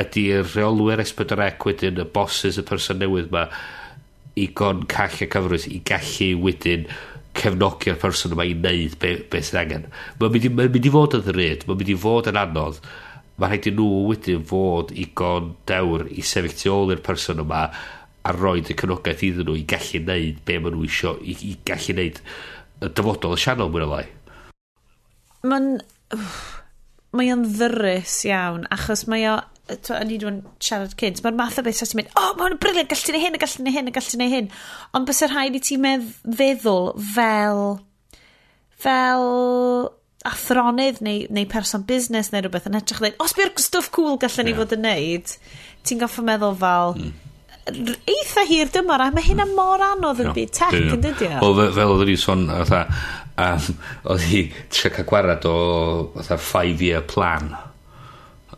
ydy'r reolwyr S4C wedyn, y bosses, y person newydd ma, i gon call a cyfrwys i gallu wedyn cefnogi'r person yma i wneud beth be sydd angen. Mae'n mynd, ma mynd i fod yn ddryd, mae'n mynd i fod yn anodd, mae rhaid i nhw wedyn fod i gon dewr i sefyll tu ôl i'r person yma a roed y cynogaeth iddyn nhw i gallu neud be maen nhw eisiau i, i gallu neud y dyfodol y sianol mwyn o lai. Mae'n... Mae o'n ddyrus iawn, achos mae o... A ni dwi'n siarad cynt, mae'r math o beth sy'n mynd, o, oh, mae'n briliant, gallu neud hyn, gallu neud hyn, gallu neud hyn. Ond bys yr rhaid i ti meddwl fel... fel athronydd neu, neu person busnes neu rhywbeth yn edrych dweud, os by'r stwff cool gallen ni yeah. fod yn neud, ti'n goffa meddwl fel, mm. eitha hir dymor, a mae hynna mor anodd yn byd tech yn dydio. Wel, fel oedd ni sôn, oedd hi tre cael gwarad o fatha five year plan.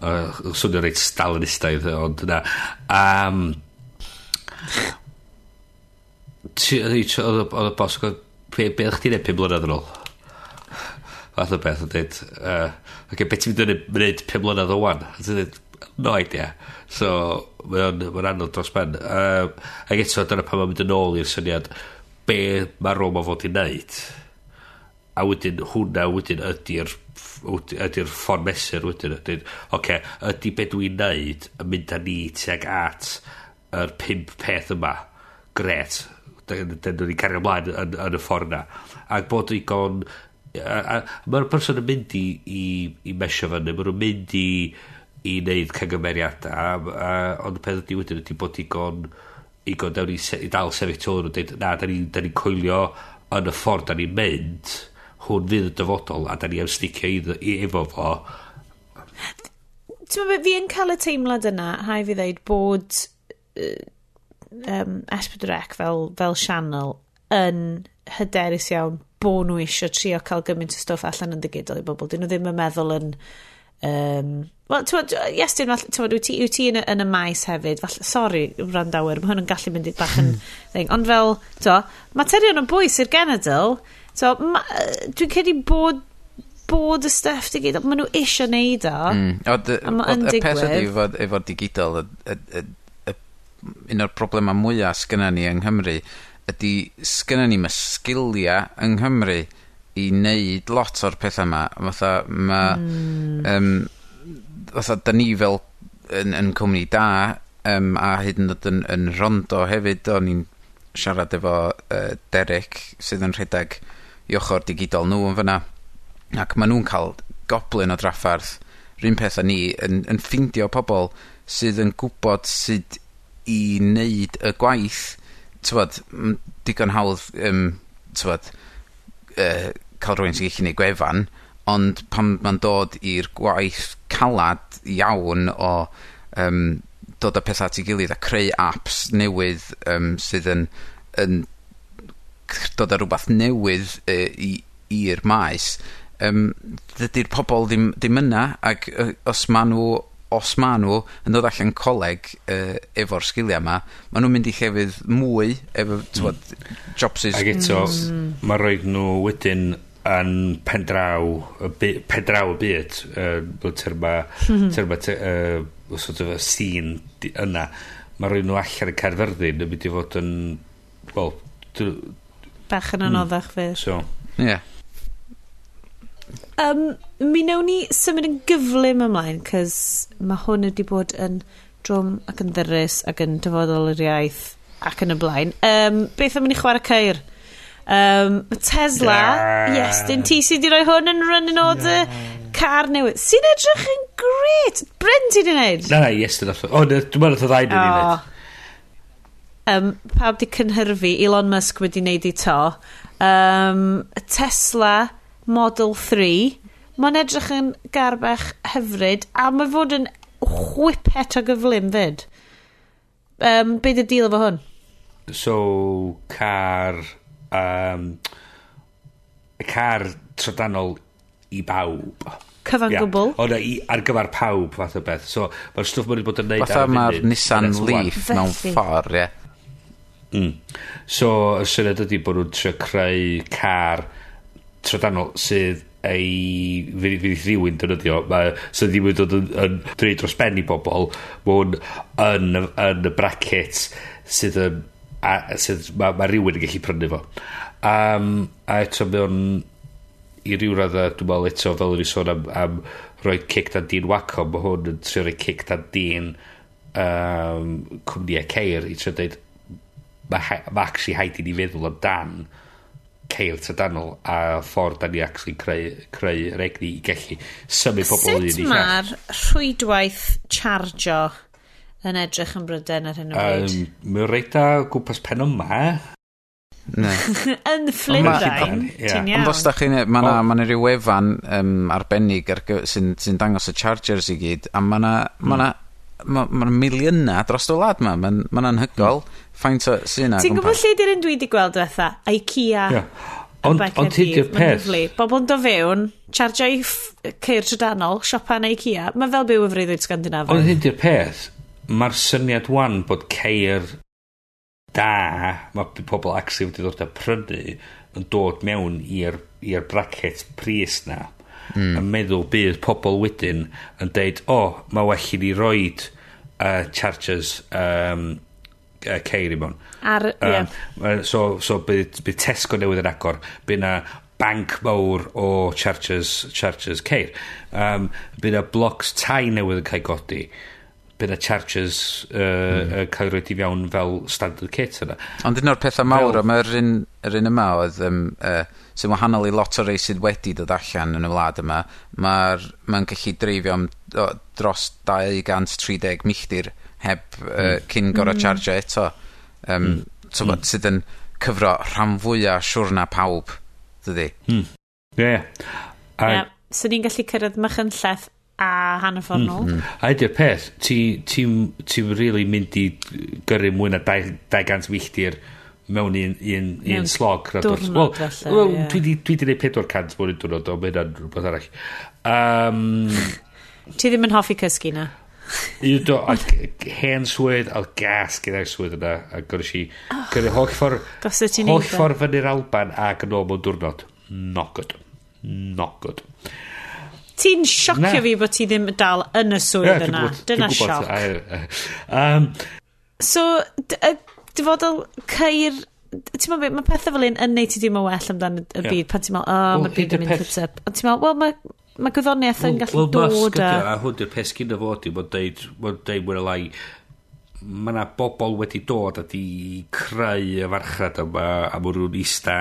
Uh, Swnio reit stalinistaidd, ond na. Um, oedd y bos, beth o'ch ti'n neud 5 blynedd yn ôl? fath o beth yn dweud, uh, okay, beth ti'n mynd yn wneud 5 mlynedd o wan? A ti'n dweud, no idea. So, mae'n ma anodd dros ben. Uh, ac eto, dyna pan mae'n mynd yn ôl i'r syniad, be mae'r rôl mae'n fod i wneud. A wedyn, hwnna wedyn ydy'r ydy'r ffon mesur wedyn ydy'n okay, ydy be dwi'n neud yn mynd â ni tuag at yr pimp peth yma gret dyn nhw'n cario ymlaen yn, yn, y ffordd yna ac bod i gon Mae'r person yn mynd i, i, i mesio fyny, neu, mae nhw'n mynd i, i wneud cangymeriadau, ond y peth ydy wedyn ydy bod i gon, i gon dewn i, i dal sefyll tu ôl dweud, na, da ni'n ni coelio yn y ffordd da ni'n mynd, hwn fydd y dyfodol, a da ni am sticio i, i, efo fo. Ti'n meddwl, fi yn cael y teimlad yna, hai fi ddeud, bod um, Esbydrec fel, fel sianel yn hyderus iawn bod nhw eisiau trio cael gymaint o stwff allan yn digidol i bobl. Dyn nhw ddim yn meddwl yn... Um, Wel, ti'n meddwl, wyt ti, ti yn, yn y maes hefyd, fall, sorry, randawyr, mae hwn yn gallu mynd i bach yn thing, ond fel, to, materion yn bwys i'r genedl, to, dwi'n credu bod bod y stuff digidol, maen nhw eisiau neud o. Mm. Ond y peth ydy fod, efo digidol, un o'r problemau mwyaf sgynna ni yng Nghymru ydy sgynnon ni mae sgiliau yng Nghymru i wneud lot o'r pethau yma. Fatha ma'... Mm. Um, fatha da ni fel yn yn cwmni da um, a hyd yn oed yn yn rondo hefyd o'n i'n siarad efo uh, Derek sydd yn rhedeg 'i ochr digidol nhw yn fyna, ac maen nhw'n cael goblin o draffarth. rhywun peth â ni yn yn ffindio pobl sydd yn gwybod sud i wneud y gwaith tywod, m- digon hawdd um, tywod, uh, cael rhywun sy'n gallu neud gwefan, ond pan mae'n dod i'r gwaith calad iawn o um, dod â pethau at ei gilydd a creu apps newydd um, sydd yn yn dod â rhywbeth newydd uh, i'r maes um, dydy'r pobol ddim ddim yna ac uh, os maen nhw os maen nhw yn dod allan coleg uh, efo'r sgiliau yma, maen nhw'n mynd i llefydd mwy efo mm. jobsys... Ac eto mm. mae roid nhw wedyn yn pendraw, y by- pen y byd uh, terma hmm. terma te, uh, sort of y scene yna Mae roid nhw allan y Caerfyrddin yn mynd i fod yn wel bach yn anoddach hmm. fydd so ie yeah. Um, mi newn ni symud yn gyflym ymlaen, cys mae hwn wedi bod yn drwm ac yn ddyrus ac yn dyfodol yr iaith ac yn y blaen. Um, beth am ni chwarae ceir? Um, Tesla, yeah. yes, dyn ti sydd wedi rhoi hwn yn running order yeah. car newydd. Sy'n edrych yn gret. Bryn ti wedi gwneud? Na, na, yes, dyn allan. O, dwi'n meddwl oedd o ddain wedi wneud. Um, pawb di cynhyrfu, Elon Musk wedi wneud i to. Um, Tesla, Model 3. Mae'n edrych yn garbach hyfryd, a mae fod yn whipet o gyflym fyd. Um, be dy deal efo hwn? So, car... Um, car trydanol i bawb. Cyfan yeah. gwbl. O, na, i, ar gyfer pawb fath o beth. So, mae'r stwff mae'n bod yn neud Fatha mae'r Nissan Leaf mewn ffordd, ie. Yeah. Mm. So, y syniad ydy bod nhw'n trio creu car trydanol sydd ei fydd rhywun dynyddio mae, sydd ddim yn dod yn, yn dreid dros ben i bobl mae hwn yn, yn y bracket sydd yn a, sydd mae, mae rhywun yn gallu prynu fo. Um, a eto mae o'n i ryw radda dwi'n meddwl eto fel yn i sôn am, am rhoi cic dan dyn waco mae hwn yn trio rhoi cic dan dyn um, cwmnïau ceir i trio dweud mae ma actually haid i ni feddwl amdan dan ceir tydanol a ffordd da ni actually creu, creu regni i gallu symud pobl un i llall. Sut mae'r rhwydwaith chargio yn edrych yn bryden ar hyn o bryd? Um, Mae'n reita gwmpas pen yma. Ne. yn Fflindau, ti'n iawn. Ond os da chi'n... Mae yna ma rhyw wefan um, arbennig ar, sy'n sy dangos y Chargers i gyd, a mae yna ma ma' ma'r miliyna dros y wlad 'ma. Ma'n ma'n anhygol mm. faint o sy'n 'na. Ti'n gwybod lle 'di'r un dwi wedi gweld diwetha? IKEA. Ie. Ond, ond ti di'r peth. Bobl yn do fewn, chargio i ceir trydanol, siopa yn IKEA. Mae fel byw y freuddwyd Scandinafia. Ond hyn di'r peth. Mae'r syniad wan bod ceir da, mae pobl actually wedi dod â prynu yn dod mewn i'r bracket pris na. Mm. Yn meddwl bydd pobl wedyn yn deud, o, oh, mae well i ni roed uh, chargers um, uh, ceir i mewn. Ar, um, yeah. So, so bydd, bydd Tesco newydd yn agor. Bydd na banc mawr o chargers, chargers ceir. Um, bydd na blocs tai newydd yn cael godi bydd na chargers uh, mm. uh, cael rhaid i fewn fel standard kit yna. Ond un o'r pethau mawr, fel... mae'r un, yr un yma oedd, um, uh, sy'n wahanol i lot o rei sydd wedi dod allan yn y wlad yma, mae'n ma gallu dreifio am o dros dau gant tri deg milltir heb uh, cyn gor'o' mm. chargio eto um, yym mm. mm. sydd yn cyfro rhan fwyaf siwrna pawb dydy Hmm. Ie ie. A... Ie. so ni'n gallu cyrraedd mychynlleth a hanner ffordd hmm. nôl. Mm. A ydy'r peth, ti'n ti, ti really mynd i gyrru mwy na 200 milltir mewn un, un, un slog. Diwrnod Wel, well, yeah. dwi wedi gwneud 400 mewn un diwrnod, o mae hynna'n rhywbeth arall. Um, Ti ddim yn hoffi cysgu na? You do, a hen swydd, a gas gyda'r swydd yna, a gwrs i, oh. gyda holl ffordd, holl ffordd fyny'r Alban ac yn ôl mewn diwrnod. Not good. Not good. Ti'n siocio fi bod ti ddim dal yn y swydd yna. Dyna sioc. Um, so, dyfodol ceir ti'n meddwl, mae pethau fel un yn neud ti ddim yn well amdan y byd, pan ti'n meddwl, o, mae'r byd yn mynd tip-tip. Ond ti'n meddwl, wel, mae mae gwyddoniaeth yn gallu well, dod a... Wel, a hwn di'r pes gyda fod i, mae'n deud, mae'n deud mwy'n lai, mae yna bobl wedi dod a di creu y farchnad yma, a mae nhw'n ista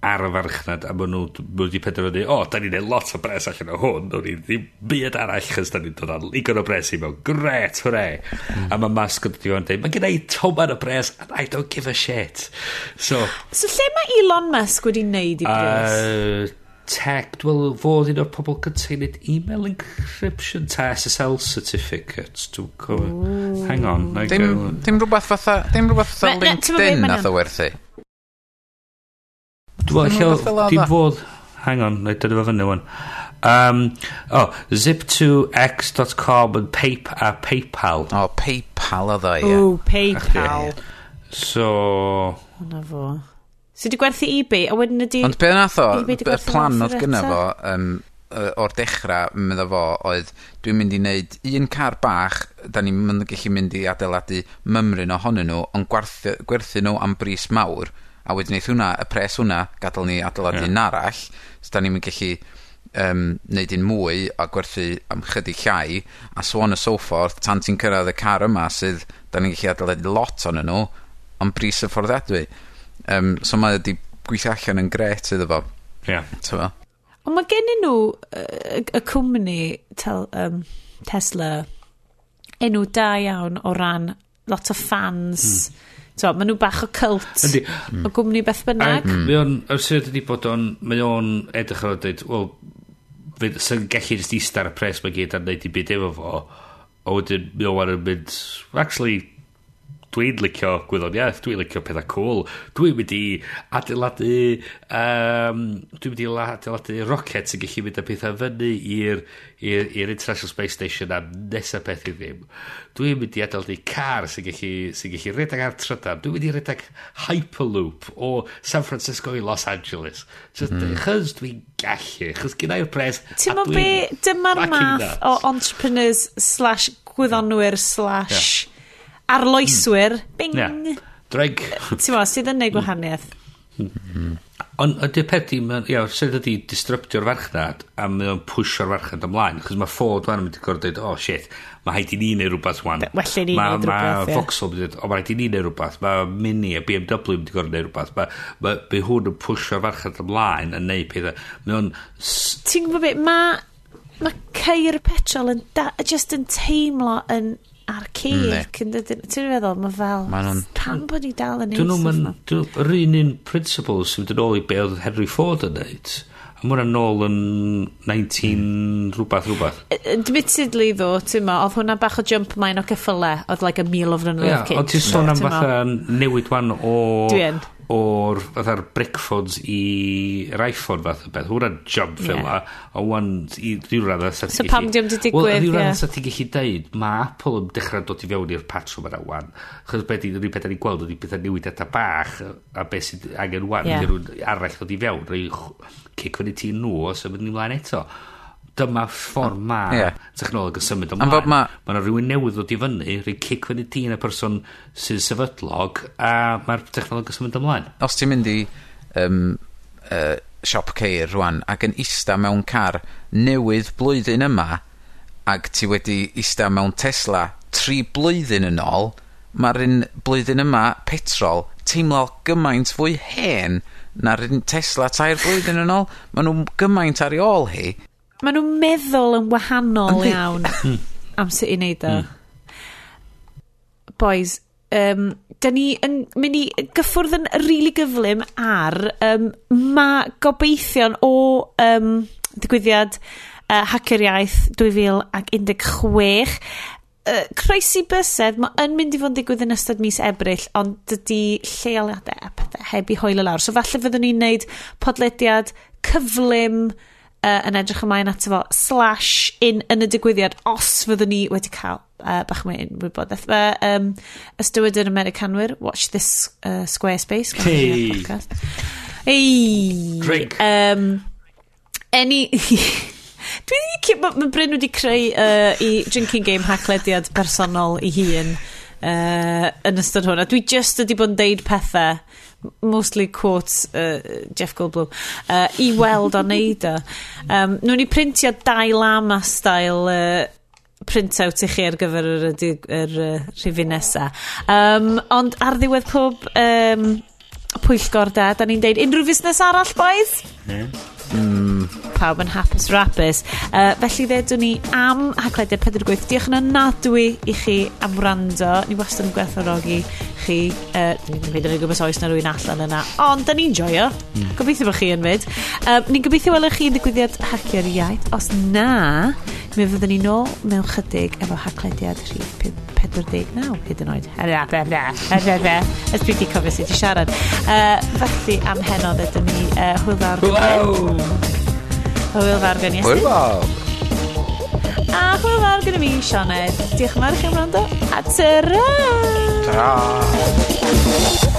ar y farchnad, a mae nhw wedi penderfynu, o, oh, da ni'n neud lot o bres allan o hwn, o'n i ddim byd arall, chys da ni'n dod â ligon o bres i mewn, gret, hwre. Mm. A mae Musk yn dod dweud, mae gen i tomar o bres, and I don't give a shit. So, so lle mae Elon Musk wedi neud i bres? Uh, tech, dwi'n fod un o'r pobl gyntaf i wneud email encryption ta SSL certificate, dwi'n cofio. Hang on. Dim, dim rhywbeth fatha, dim rhywbeth fatha LinkedIn nath o werthu. Dwi'n meddwl, dim fod, hang on, na dyna fo fyny wan. Um, oh, zip2x.com and pay, uh, PayPal. O, oh, PayPal oedd o, ie. Yeah. O, PayPal. So... Hwna fo. So di gwerthu ebay, a wedyn ydi... Ond be nath o, y plan oedd gyna fo, um, o'r dechrau, medda fo, oedd dwi'n mynd i wneud un car bach, da ni'n mynd, gallu mynd i adeiladu mymryn ohonyn nhw, ond gwerthu, gwerthu nhw am bris mawr, a wedyn eith hwnna, y pres hwnna, gadael ni adeiladu yeah. un arall, so da ni'n mynd gallu um, neud un mwy a gwerthu am chydig llai, a so on and so forth, tan ti'n cyrraedd y car yma sydd da ni'n gallu adeiladu lot o'n nhw, am bris y fforddiadwy um, so mae wedi gweithio allan yn gret iddo fo. yeah. T'mo'? Ond mae gen nhw yy y cwmni tel- um, Tesla enw da iawn o ran lot o fans. Mm. so, ma' nhw bach o cult Yndi. o gwmni beth bynnag. mm. mae o'n, yr sydd ydi bod o'n, mae o'n edrych ar o dweud, wel, fydd- sy'n gallu jyst eistedd ar y pres mae gyd ar wneud i byd efo fo, a wedyn mae o'n mynd, actually, Dwi'n licio gwyddoniaeth, dwi'n licio pethau cool. Dwi'n mynd i adeiladu... Um, dwi'n mynd i adeiladu rocket sy'n gallu mynd â pethau fyny i'r International Space Station a nesaf peth i ddim. Dwi'n mynd i adeiladu car sy'n gallu, sy gallu redag ar trydan. Dwi'n mynd i redag Hyperloop o San Francisco i Los Angeles. Just, mm. Chos dwi'n gallu, chos gyda i'r pres... Ti'n mo be, dyma'r math o entrepreneurs slash gwyddonwyr slash... Yeah arloeswyr. Hmm. Bing! Yeah. Dreg. Ti'n mo, sydd yn neud gwahaniaeth. Hmm. Ond ydy'r peth i, ia, sydd ydi disruptio'r farchnad a mae o'n pwysio'r farchnad ymlaen, chos mae Ford fan yn mynd i gwrdd dweud, oh shit, mae haid i ni wneud rhywbeth wan. Well i ni wneud rhywbeth, Mae Vauxhall yn dweud, o mae haid i ni wneud rhywbeth, mae Mini a BMW yn mynd i gwrdd wneud rhywbeth, mae ma, ma hwn yn pwysio'r farchnad ymlaen yn neud pethau. Mae o'n... Ti'n gwybod beth, mae ma ceir petrol yn da, just yn teimlo yn archaic. dydyn Ti'n feddwl, mae fel, ma nhw'n... Pam bod ni dal yn neud stuff yma? Yr un un principles sy'n dod ôl i be oedd Henry Ford yn neud. A mwyn yn ôl yn 19 rhywbeth rhywbeth. Admittedly ddo, ti'n ma, oedd hwnna bach o jump mae'n o ceffylau, oedd like a meal of an yeah, ond ti'n sôn am fatha newid wan o... Dwi'n o'r fatha'r brickphones i'r iPhone fath o beth. Hwna'n jump fel yma. a wan i rhyw radd sa So pam diwm di digwydd, ie. Rhyw radd sa ti'n gallu deud, mae Apple yn dechrau dod i fewn i'r patrwm yna wan. Chos beth i'n rhywbeth ni'n gweld ydy beth newidiadau bach a beth sydd angen wan. Yeah. Rwy'n arall dod i fewn, rwy'n cic fyny ti'n nhw os ymwneud ymlaen eto dyma ffordd ma yeah. technoleg yn symud ymlaen. Ma... Mae yna rhywun newydd ddod i fyny, rhywun cic fyny ti yn y person sy'n sefydlog, a mae'r technoleg yn symud ymlaen. Os ti'n mynd i um, uh, siop ceir rwan ac yn ista mewn car newydd blwyddyn yma, ac ti wedi ista mewn Tesla tri blwyddyn yn ôl, mae'r un blwyddyn yma petrol teimlo gymaint fwy hen na'r un Tesla tair blwyddyn yn ôl. Maen nhw'n gymaint ar ei ôl hi maen nhw'n meddwl yn wahanol Yndi. iawn hmm. am sut i wneud o. Hmm. Boys, um, da ni yn mynd i gyffwrdd yn rili really gyflym ar um, ma gobeithion o um, digwyddiad uh, Hacker Iaith 2016. Uh, croesi bysedd, mae yn mynd i fod yn digwydd yn ystod mis ebryll, ond dydy lleoliadau a pethau heb i hoel y lawr. So falle fyddwn ni'n neud podlediad cyflym, uh, yy yn edrych ymlaen ato fo, slash in yn y digwyddiad os fyddwn ni wedi cael uh, bach mwy wybodaeth. Fe, um, Ystywyd yn Americanwyr, watch this uh, Squarespace. Hey! Hey! Drink! Um, any... Dwi wedi... Mae Bryn wedi creu uh, i drinking game hacklediad personol i hun uh, yn ystod hwnna. A dwi just wedi bod yn deud pethau mostly quotes uh, Jeff Goldblum, uh, i weld o neud o. Um, nhw'n ni printio dau lama style uh, printout i chi ar gyfer yr, yr, yr, yr rhifin nesa. Um, ond ar ddiwedd pob um, pwyllgor da, da ni'n deud unrhyw fusnes arall, boys? Mm. Pawb yn hapus rapus. Uh, felly ddedwn ni am haglediad 48. Diolch yn anadwy i chi am wrando. Ni wastad yn gwerthorogi chi, uh, fi ddim yn gwybod oes na rwy'n allan yna, ond da ni'n joio. Mm. Gobeithio bod chi yn fyd Um, ni'n gobeithio welwch chi yn digwyddiad hacio'r iaith. Os na, mi fyddwn ni nôl mewn chydig efo haclediad rhif 49 hyd yn oed. Ys dwi wedi cofio sydd i siarad. Uh, felly am henodd ydym ni uh, hwyl fawr. Hwyl fawr. Hwyl fawr gen i. Hwyl fawr. A hwyl fawr gyda mi, Sioned. Diolch yn fawr i chi am wrando. A tyra! Ta.